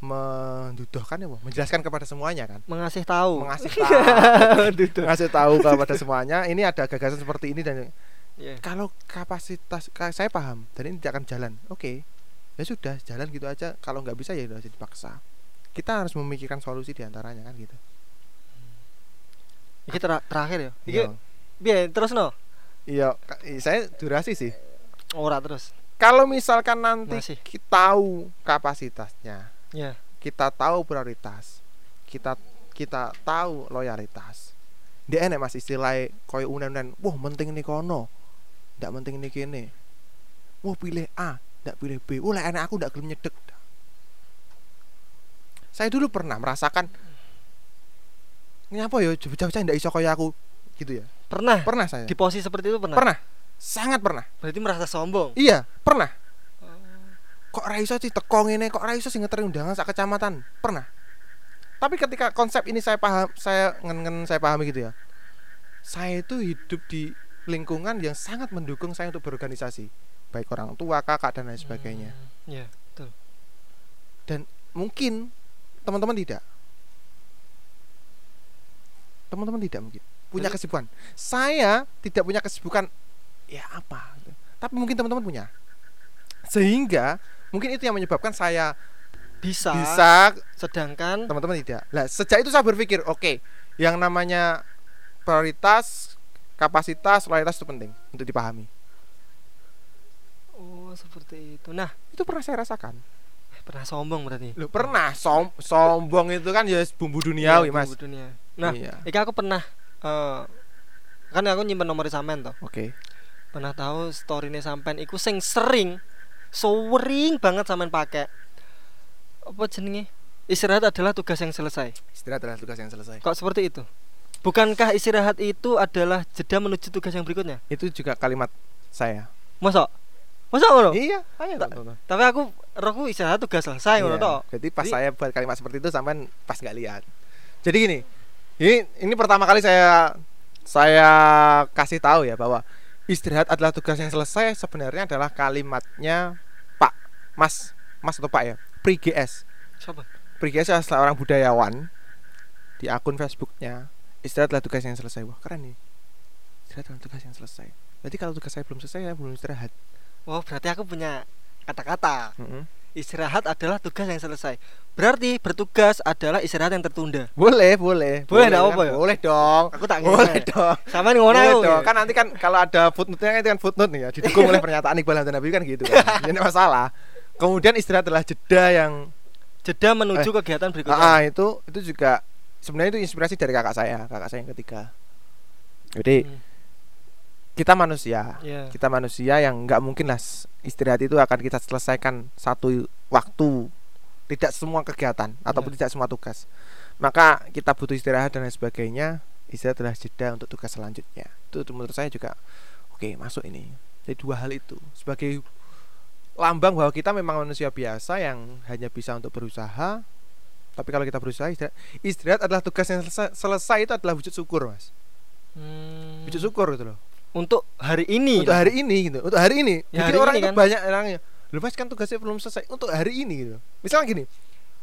Speaker 2: menduduhkan ya, menjelaskan kepada semuanya kan,
Speaker 1: mengasih tahu.
Speaker 2: mengasih tahu,
Speaker 1: Gitu.
Speaker 2: ngasih tahu kepada semuanya, ini ada gagasan seperti ini dan
Speaker 1: Iya.
Speaker 2: kalau kapasitas ka- saya paham dan ini tidak akan jalan oke ya sudah jalan gitu aja kalau nggak bisa ya udah jadi dipaksa kita harus memikirkan solusi di antaranya kan gitu
Speaker 1: Iki tera- terakhir ya. Iki
Speaker 2: iya
Speaker 1: terus no?
Speaker 2: iya saya durasi sih
Speaker 1: Ora terus.
Speaker 2: kalau misalkan nanti
Speaker 1: Masih.
Speaker 2: kita tahu kapasitasnya
Speaker 1: Ya.
Speaker 2: kita tahu prioritas kita kita tahu loyalitas dia enek mas istilahnya koyo unen-unen wah penting ini kono ndak penting ini kene wah pilih A ndak pilih B wah enak aku ndak gelem nyedek saya dulu pernah merasakan ini apa ya bocah-bocah ndak iso kaya aku. Gitu ya.
Speaker 1: Pernah?
Speaker 2: Pernah saya.
Speaker 1: Di posisi seperti itu pernah.
Speaker 2: pernah. Sangat pernah.
Speaker 1: Berarti merasa sombong.
Speaker 2: iya pernah. Kok ra iso sih teko ngene? Kok ra iso sih ngeteri undangan sak kecamatan? Pernah. Tapi ketika konsep ini saya paham saya ngen saya pahami gitu ya. Saya itu hidup di lingkungan yang sangat mendukung saya untuk berorganisasi. Baik orang tua kakak dan lain sebagainya.
Speaker 1: Hmm, Iya, betul.
Speaker 2: mungkin teman-teman tidak? Teman-teman tidak mungkin? Punya
Speaker 1: Jadi-
Speaker 2: kesibukan? Saya tidak punya kesibukan. Ya apa? Tapi mungkin teman-teman punya. Sehingga mungkin itu yang menyebabkan saya
Speaker 1: Bisa.
Speaker 2: bisa
Speaker 1: Sedangkan
Speaker 2: teman-teman tidak. Lah sejak itu saya berpikir oke yang namanya prioritas kapasitas loyalitas itu penting untuk dipahami.
Speaker 1: Oh seperti itu. Nah,
Speaker 2: itu pernah saya rasakan
Speaker 1: pernah sombong berarti.
Speaker 2: Loh, pernah som sombong itu kan ya bumbu duniawi
Speaker 1: Iya,
Speaker 2: mas
Speaker 1: bumbu dunia. Nah,
Speaker 2: iya.
Speaker 1: iki aku pernah eh kan aku nyimpen nomor sampean toh.
Speaker 2: oke
Speaker 1: Pernah tahu storynya sampean iku sing sering sering banget sampean pakai. Apa jenenge? Istirahat adalah tugas yang selesai.
Speaker 2: istirahat adalah tugas yang selesai
Speaker 1: Kok seperti itu? Bukankah istirahat itu adalah jeda menuju tugas yang berikutnya?
Speaker 2: itu juga kalimat saya
Speaker 1: Masa? Masa ngono?
Speaker 2: iya ayo tonton.
Speaker 1: Tapi aku rohku istirahat tugas selesai
Speaker 2: Iya.
Speaker 1: toh.
Speaker 2: Jadi pas
Speaker 1: Jadi-
Speaker 2: saya buat kalimat seperti itu sampai pas nggak lihat. Jadi gini, ini ini pertama kali saya saya kasih tahu ya bahwa istirahat adalah tugas yang selesai sebenarnya adalah kalimatnya Pak Mas Mas atau Pak ya Pri GS
Speaker 1: Siapa?
Speaker 2: Pri GS adalah seorang budayawan di akun Facebooknya istirahat adalah tugas yang selesai wah keren nih istirahat adalah tugas yang selesai berarti kalau tugas saya belum selesai saya belum istirahat
Speaker 1: Oh, berarti aku punya kata-kata. Istirahat adalah tugas yang selesai. Berarti bertugas adalah istirahat yang tertunda.
Speaker 2: boleh boleh
Speaker 1: Boleh, nggak
Speaker 2: kan?
Speaker 1: apa-apa ya?
Speaker 2: boleh dong
Speaker 1: Aku tak
Speaker 2: boleh
Speaker 1: ngerti.
Speaker 2: dong
Speaker 1: Sama ngono
Speaker 2: Boleh
Speaker 1: aku.
Speaker 2: dong. Kan nanti kan kalau ada footnote-nya itu kan footnote nih ya, didukung oleh pernyataan Iqbal Nabi kan gitu kan. Jadi masalah. Kemudian istirahat adalah jeda yang
Speaker 1: Jeda menuju kegiatan berikutnya.
Speaker 2: ah, ah, itu itu juga sebenarnya itu inspirasi dari kakak saya, kakak saya yang ketiga. Jadi
Speaker 1: Hmm,
Speaker 2: kita manusia,
Speaker 1: Iya.
Speaker 2: kita manusia yang nggak mungkin lah istirahat itu akan kita selesaikan satu waktu, tidak semua kegiatan ataupun tidak semua tugas. Maka kita butuh istirahat dan lain sebagainya. Istirahat adalah jeda untuk tugas selanjutnya. Itu menurut saya juga oke masuk ini. Jadi dua hal itu sebagai lambang bahwa kita memang manusia biasa yang hanya bisa untuk berusaha. Tapi kalau kita berusaha istirahat, istirahat adalah tugas yang selesai, selesai itu adalah wujud syukur mas.
Speaker 1: Hmm,
Speaker 2: Wujud syukur gitu loh
Speaker 1: Untuk hari ini.
Speaker 2: untuk hari ini gitu untuk hari ini
Speaker 1: Ya,
Speaker 2: Mungkin
Speaker 1: hari
Speaker 2: orang
Speaker 1: ini
Speaker 2: itu
Speaker 1: kan.
Speaker 2: banyak orangnya lu mas kan tugasnya belum selesai untuk hari ini gitu misalnya gini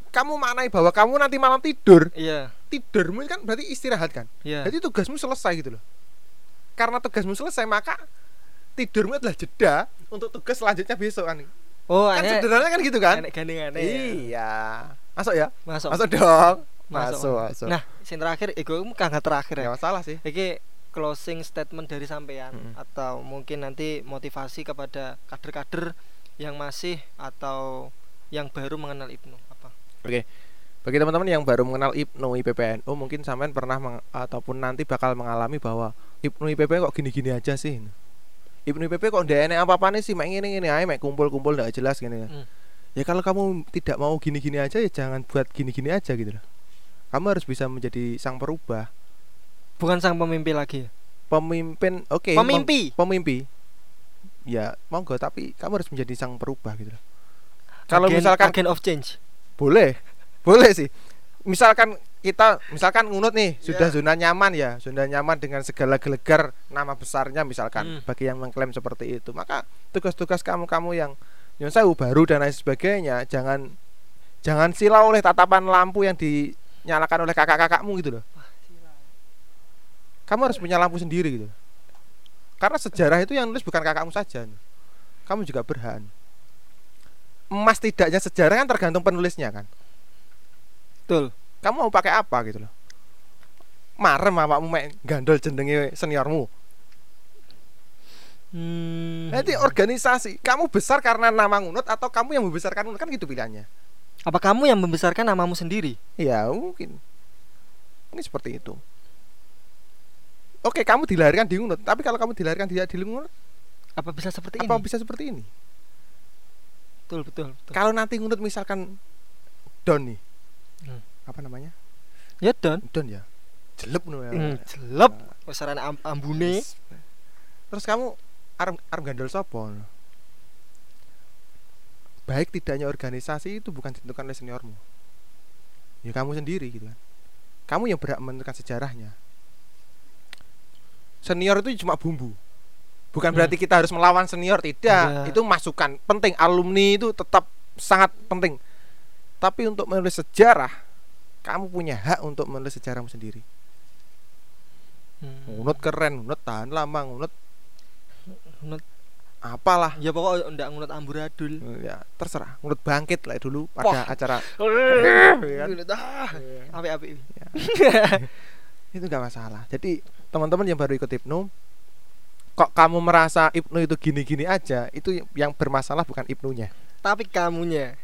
Speaker 2: kamu maknai bahwa kamu nanti malam tidur
Speaker 1: Iya.
Speaker 2: tidurmu kan berarti istirahat kan
Speaker 1: Iya.
Speaker 2: jadi tugasmu selesai gitu loh karena tugasmu selesai maka tidurmu adalah jeda untuk tugas selanjutnya besok kan
Speaker 1: Oh,
Speaker 2: kan
Speaker 1: enek
Speaker 2: sederhana kan gitu kan
Speaker 1: enek gandengane.
Speaker 2: iya masuk ya
Speaker 1: Masuk.
Speaker 2: masuk dong
Speaker 1: Masuk.
Speaker 2: masuk masuk
Speaker 1: Nah, sing terakhir iku kang terakhir ya.
Speaker 2: ya masalah sih
Speaker 1: Iki closing statement dari sampean
Speaker 2: Mm-mm.
Speaker 1: atau mungkin nanti motivasi kepada kader-kader yang masih atau yang baru mengenal Ibnu apa?
Speaker 2: Oke. Bagi teman-teman yang baru mengenal IPNU IPPNU mungkin sampean pernah meng- ataupun nanti bakal mengalami bahwa Ibnu IPP kok gini-gini aja sih Ibnu IPP kok ndak enek apa-apa nih sih mek ngene ngene ae mek kumpul-kumpul ndak jelas gini
Speaker 1: Hmm.
Speaker 2: ya kalau kamu tidak mau gini-gini aja ya jangan buat gini-gini aja gitu loh kamu harus bisa menjadi sang perubah
Speaker 1: Bukan sang pemimpin lagi.
Speaker 2: pemimpin oke meng-
Speaker 1: Pemimpi.
Speaker 2: pemimpi ya monggo tapi kamu harus menjadi sang perubah gitu loh kalau misalkan
Speaker 1: agen of change.
Speaker 2: boleh boleh sih misalkan kita misalkan ngunut nih sudah
Speaker 1: Ya.
Speaker 2: zona nyaman ya zona nyaman dengan segala gelegar nama besarnya misalkan
Speaker 1: Hmm.
Speaker 2: bagi yang mengklaim seperti itu maka tugas-tugas kamu-kamu yang sewu baru dan lain sebagainya jangan jangan silau oleh tatapan lampu yang dinyalakan oleh kakak-kakakmu gitu loh kamu harus punya lampu sendiri gitu. Karena sejarah itu yang nulis bukan kakakmu saja kamu juga berhak emas tidaknya sejarah kan tergantung penulisnya kan?
Speaker 1: Betul.
Speaker 2: kamu mau pakai apa gitu loh? Marem awakmu mek gandol jenenge seniormu.
Speaker 1: Hmm.
Speaker 2: nanti organisasi kamu besar karena nama ngunut atau kamu yang membesarkan ngunut? Kan gitu pilihannya.
Speaker 1: Apa kamu yang membesarkan namamu sendiri?
Speaker 2: ya mungkin. Ini seperti itu oke kamu dilahirkan di ngunut tapi kalau kamu dilahirkan tidak di ngunut
Speaker 1: Apa bisa seperti
Speaker 2: apa
Speaker 1: ini?
Speaker 2: bisa seperti ini
Speaker 1: Betul, betul, betul.
Speaker 2: kalau nanti ngunut misalkan don nih
Speaker 1: Hmm.
Speaker 2: apa namanya
Speaker 1: Ya don.
Speaker 2: don ya jelek no ya
Speaker 1: Hmm, jelep. Am ambune.
Speaker 2: terus kamu arem arem gandol sopo baik tidaknya organisasi itu bukan ditentukan oleh seniormu ya kamu sendiri gitu kan kamu yang berhak menentukan sejarahnya senior itu cuma bumbu bukan
Speaker 1: Hmm.
Speaker 2: berarti kita harus melawan senior tidak
Speaker 1: Iya.
Speaker 2: itu masukan penting alumni itu tetap sangat penting tapi untuk menulis sejarah kamu punya hak untuk menulis sejarahmu sendiri
Speaker 1: Hmm.
Speaker 2: ngunut keren ngunut tahan lama ngunut
Speaker 1: Ngunut.
Speaker 2: apalah
Speaker 1: Ya pokok ndak ngunut amburadul.
Speaker 2: ya terserah ngunut bangkit lah dulu pada
Speaker 1: Wah.
Speaker 2: acara
Speaker 1: Ngunut ah. Apik-apik.
Speaker 2: itu nggak masalah jadi teman-teman yang baru ikut Ibnu kok kamu merasa Ibnu itu gini-gini aja itu yang bermasalah bukan Ibnunya
Speaker 1: Tapi kamunya.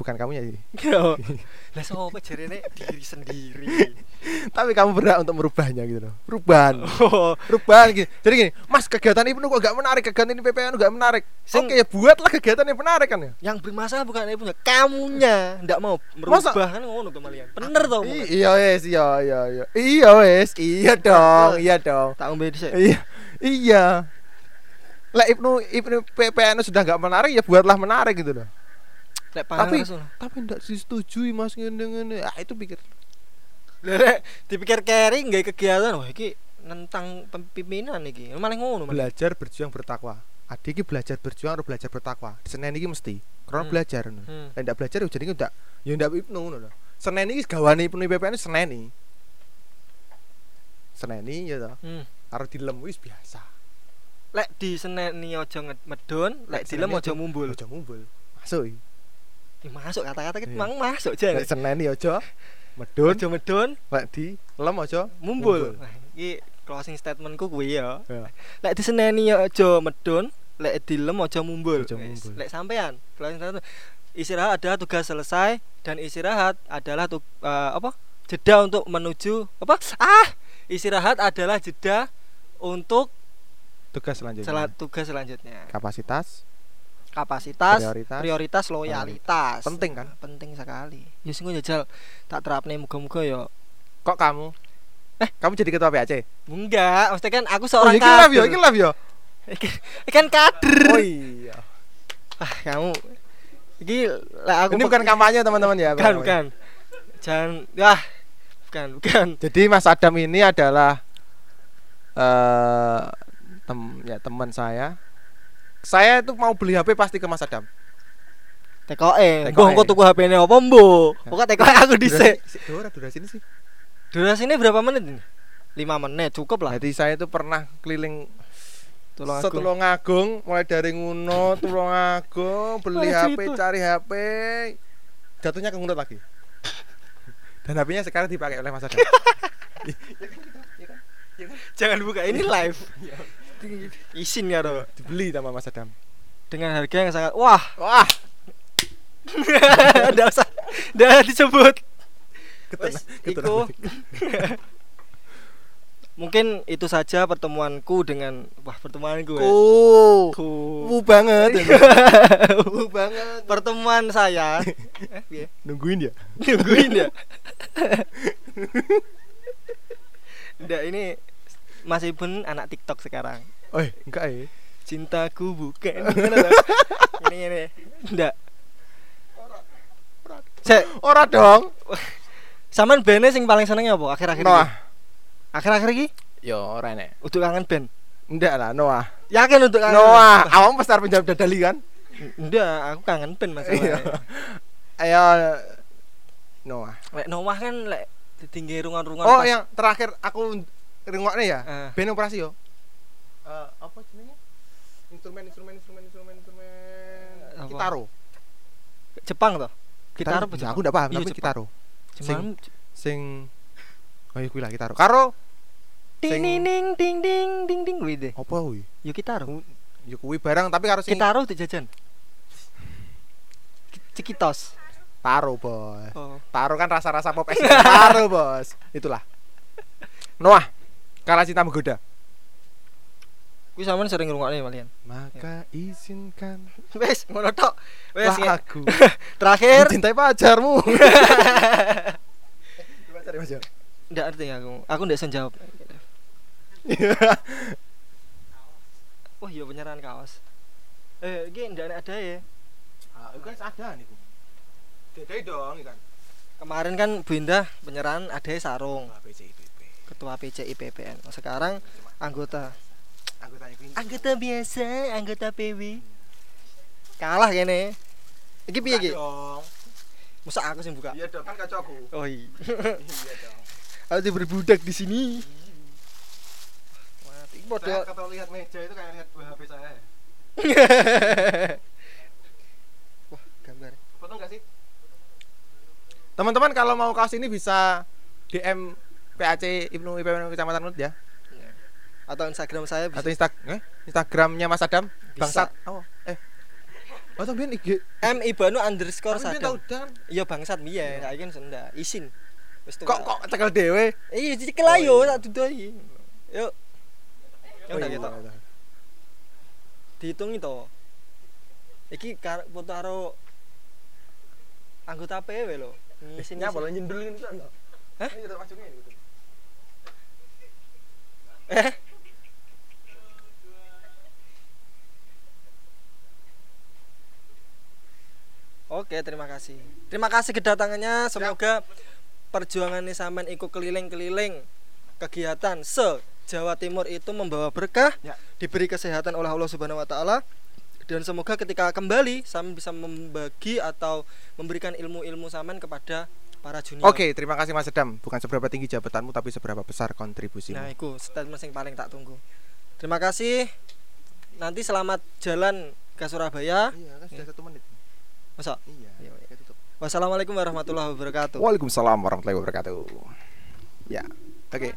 Speaker 2: Bukan kamunya sih.
Speaker 1: Yo. Lah sopo jarene diri sendiri.
Speaker 2: tapi kamu berhak untuk merubahnya gitu loh. Perubahan.
Speaker 1: Oh,
Speaker 2: perubahan gitu. Jadi gini mas kegiatan Ibnu kok gak menarik? Kegiatan ini PPN gak menarik?
Speaker 1: Sing-
Speaker 2: oke ya buatlah kegiatan yang menarik kan ya.
Speaker 1: Yang bermasalah bukan ibunya, kamunya. Ndak mau
Speaker 2: Masa-
Speaker 1: merubah kan ngono tuh malian. Bener toh.
Speaker 2: Iya wes iya iya iya. Iya wes iya dong iya dong.
Speaker 1: Tak ngombe dhisik.
Speaker 2: iya iya. Lah Ibnu Ibnu PPN sudah nggak menarik ya buatlah menarik gitu loh
Speaker 1: Lek
Speaker 2: Tapi-
Speaker 1: langsung.
Speaker 2: tapi ndak disetujui mas ngene ngene ah itu pikir
Speaker 1: Lek dipikir kering nggak kegiatan wah iki nentang pemimpinan iki. Malah ngono malah.
Speaker 2: belajar berjuang bertakwa adik iki belajar berjuang atau belajar bertakwa Senin iki mesti karena
Speaker 1: Hmm.
Speaker 2: belajar ngono
Speaker 1: Hmm.
Speaker 2: Ndak belajar ya jadi ndak ya ndak Ibnu ngono lho Senin iki gawane Ibnu PPN Senin iki Senin iki ya toh
Speaker 1: Hmm.
Speaker 2: karo dilem wis biasa
Speaker 1: Lek di seneni aja nge- medon, lek dilem aja
Speaker 2: aja-
Speaker 1: mumbul.
Speaker 2: aja mumbul masuk iki
Speaker 1: Ih, masuk kata-kata kita
Speaker 2: Iya.
Speaker 1: mang masuk jan.
Speaker 2: Lek Senin iki aja medun
Speaker 1: Aja medon,
Speaker 2: lek di lem aja
Speaker 1: mumbul. Nah, iki closing statementku kuwi ya.
Speaker 2: Ya.
Speaker 1: Lek diseneni aja medon, lek aja mumbul.
Speaker 2: Aja mumbul.
Speaker 1: Lek sampean, closing statement istirahat adalah tugas selesai dan istirahat adalah tu, eh, apa? Jeda untuk menuju apa? Ah, istirahat adalah jeda untuk
Speaker 2: tugas selanjutnya
Speaker 1: sel- tugas selanjutnya.
Speaker 2: kapasitas
Speaker 1: Kapasitas,
Speaker 2: Prioritas.
Speaker 1: prioritas, loyalitas.
Speaker 2: Penting kan?
Speaker 1: Penting sekali. Ya sing njajal tak terapne muga-muga ya
Speaker 2: kok kamu eh kamu jadi ketua PAC
Speaker 1: enggak, maksudnya kan aku
Speaker 2: oh
Speaker 1: seorang
Speaker 2: yo
Speaker 1: kader.
Speaker 2: iki yo
Speaker 1: Iki- iki kan kader.
Speaker 2: oh iya
Speaker 1: Ah, kamu iki lah aku
Speaker 2: ini bukan kampanye teman-teman ya
Speaker 1: bukan, bukan. Jangan wah, bukan, bukan.
Speaker 2: jadi Mas Adam ini adalah eh tem ya teman saya saya itu mau beli HP pasti ke Mas Adam
Speaker 1: Tekoke,
Speaker 2: Tekoke.
Speaker 1: mbok engko tuku HP-ne apa, Mbok? Pokoke tekoke aku dhisik.
Speaker 2: durasi, durasi, durasi ini sih
Speaker 1: Durasinya berapa menit ini? 5 menit cukup lah.
Speaker 2: jadi saya itu pernah keliling
Speaker 1: Tolong aku.
Speaker 2: Setulungagung mulai dari Nguno Tulungagung beli HP
Speaker 1: gitu.
Speaker 2: cari HP jatuhnya ke Ngunut lagi dan HP-nya sekarang dipakai oleh Mas Adam
Speaker 1: Jangan buka ini live. Isin ya toh.
Speaker 2: dibeli sama Mas Adam
Speaker 1: Dengan harga yang sangat wah,
Speaker 2: wah
Speaker 1: Nggak usah Nggak disebut
Speaker 2: ketenang,
Speaker 1: mungkin itu saja pertemuanku dengan wah pertemuanku ya.
Speaker 2: Oh.
Speaker 1: Ku.
Speaker 2: Wu banget. Wu banget.
Speaker 1: pertemuan saya eh?
Speaker 2: Nungguin ya?
Speaker 1: nungguin ya Nggak ini Mas Ibun anak TikTok sekarang
Speaker 2: Oh, enggak ya.
Speaker 1: cintaku bukan ini ini ndak Sek,
Speaker 2: Ora dong.
Speaker 1: sampean band sing paling seneng apa akhir-akhir
Speaker 2: Noah.
Speaker 1: iki? Akhir-akhir iki
Speaker 2: Yo, ora nek.
Speaker 1: untuk kangen band.
Speaker 2: Enggak lah, Noah.
Speaker 1: Yakin untuk kangen?
Speaker 2: Noah, awam arep penjawab dadali kan?
Speaker 1: Ndak, aku kangen band
Speaker 2: Iya.
Speaker 1: masalahnya.
Speaker 2: Ayo Noah.
Speaker 1: Lek Noah kan lek tinggi rungan-rungan
Speaker 2: Oh,
Speaker 1: pas-
Speaker 2: yang terakhir aku rungokne ya.
Speaker 1: Eh.
Speaker 2: Band operasi yo. Eh, apa jenenge? Instrumen instrumen instrumen instrumen instrumen
Speaker 1: Apa?
Speaker 2: Kitaro.
Speaker 1: Jepang toh. Gitar apa Jepang?
Speaker 2: aku enggak paham,
Speaker 1: Iya,
Speaker 2: tapi
Speaker 1: Jepang.
Speaker 2: kitaro.
Speaker 1: Cuman
Speaker 2: Sing Oh, iya kuwi lah kitaro. Karo
Speaker 1: ding
Speaker 2: sing-
Speaker 1: ding ding ding ding ding ding kuwi deh.
Speaker 2: apa kuwi?
Speaker 1: Yo gitar.
Speaker 2: Ya kuwi barang tapi karo sing
Speaker 1: Kitaro dijajan. Cikitos.
Speaker 2: Taro, Bos.
Speaker 1: Oh.
Speaker 2: Taro kan rasa-rasa pop es. Taro, Bos. Itulah. Noah. Kala cinta menggoda.
Speaker 1: Kuwi sampean sering ngrungokne malian.
Speaker 2: Maka izinkan
Speaker 1: Wes, ngono tok. Wes nge-
Speaker 2: aku
Speaker 1: terakhir
Speaker 2: mencintai pacarmu. Coba cari Mas Jo.
Speaker 1: ndak ngerti aku. Aku ndak bisa jawab. Wah, iya penyerahan kaos. Eh, iki ndak ada ya.
Speaker 2: Ah, kan ada niku. Dedai dong ikan.
Speaker 1: Kemarin kan Bu Indah penyerahan ada sarung
Speaker 2: PCIPP.
Speaker 1: Ketua PCI PPN. Oh, sekarang anggota
Speaker 2: Aku kuwi.
Speaker 1: anggota biasa, anggota PW. Kalah kene. Iki piye iki? Musa aku sing buka.
Speaker 2: Iya dong, kan kacauku.
Speaker 1: Oh iya.
Speaker 2: Iya dong.
Speaker 1: Ada berbudak di sini. Mati bodoh.
Speaker 2: kalau lihat meja itu kayak lihat buah HP saya.
Speaker 1: Wah, gambar.
Speaker 2: Foto enggak sih? Teman-teman kalau mau kaos ini bisa DM PAC Ibnu IPM Kecamatan Nut ya.
Speaker 1: Atau Instagram saya bisa.
Speaker 2: Atau Insta eh, Instagramnya Mas Adam
Speaker 1: Bisa.
Speaker 2: Bangsat. Oh, eh. Oh, tuh biyen IG.
Speaker 1: M Ibanu underscore
Speaker 2: Tapi
Speaker 1: sadam.
Speaker 2: dan
Speaker 1: Iya bangsat biyen, saiki kan senda. Isin. Wis
Speaker 2: kok kok cekel dhewe.
Speaker 1: Iya, cekel ayo
Speaker 2: Oh, iya.
Speaker 1: tak dudoi. Yuk.
Speaker 2: Oh, iya.
Speaker 1: Dihitung itu. Iki foto karo anggota PW lho. Ngisin
Speaker 2: Nyapa lah nyendul ini kan.
Speaker 1: Hah?
Speaker 2: Masukin ini. gitu.
Speaker 1: Eh? Oke, terima kasih. Terima kasih kedatangannya. Semoga perjuangan ini sampean ikut keliling-keliling kegiatan se Jawa Timur itu membawa berkah,
Speaker 2: Ya.
Speaker 1: diberi kesehatan oleh Allah Subhanahu wa taala dan semoga ketika kembali sampean bisa membagi atau memberikan ilmu-ilmu sampean kepada para junior.
Speaker 2: Oke, terima kasih Mas Adam. Bukan seberapa tinggi jabatanmu tapi seberapa besar kontribusimu.
Speaker 1: Nah, itu statement yang paling tak tunggu. Terima kasih. Nanti selamat jalan ke Surabaya.
Speaker 2: Iya, kan sudah satu menit.
Speaker 1: Masa?
Speaker 2: Iya.
Speaker 1: Iya, iya. Wassalamualaikum warahmatullahi wabarakatuh.
Speaker 2: Waalaikumsalam warahmatullahi wabarakatuh. Ya, oke.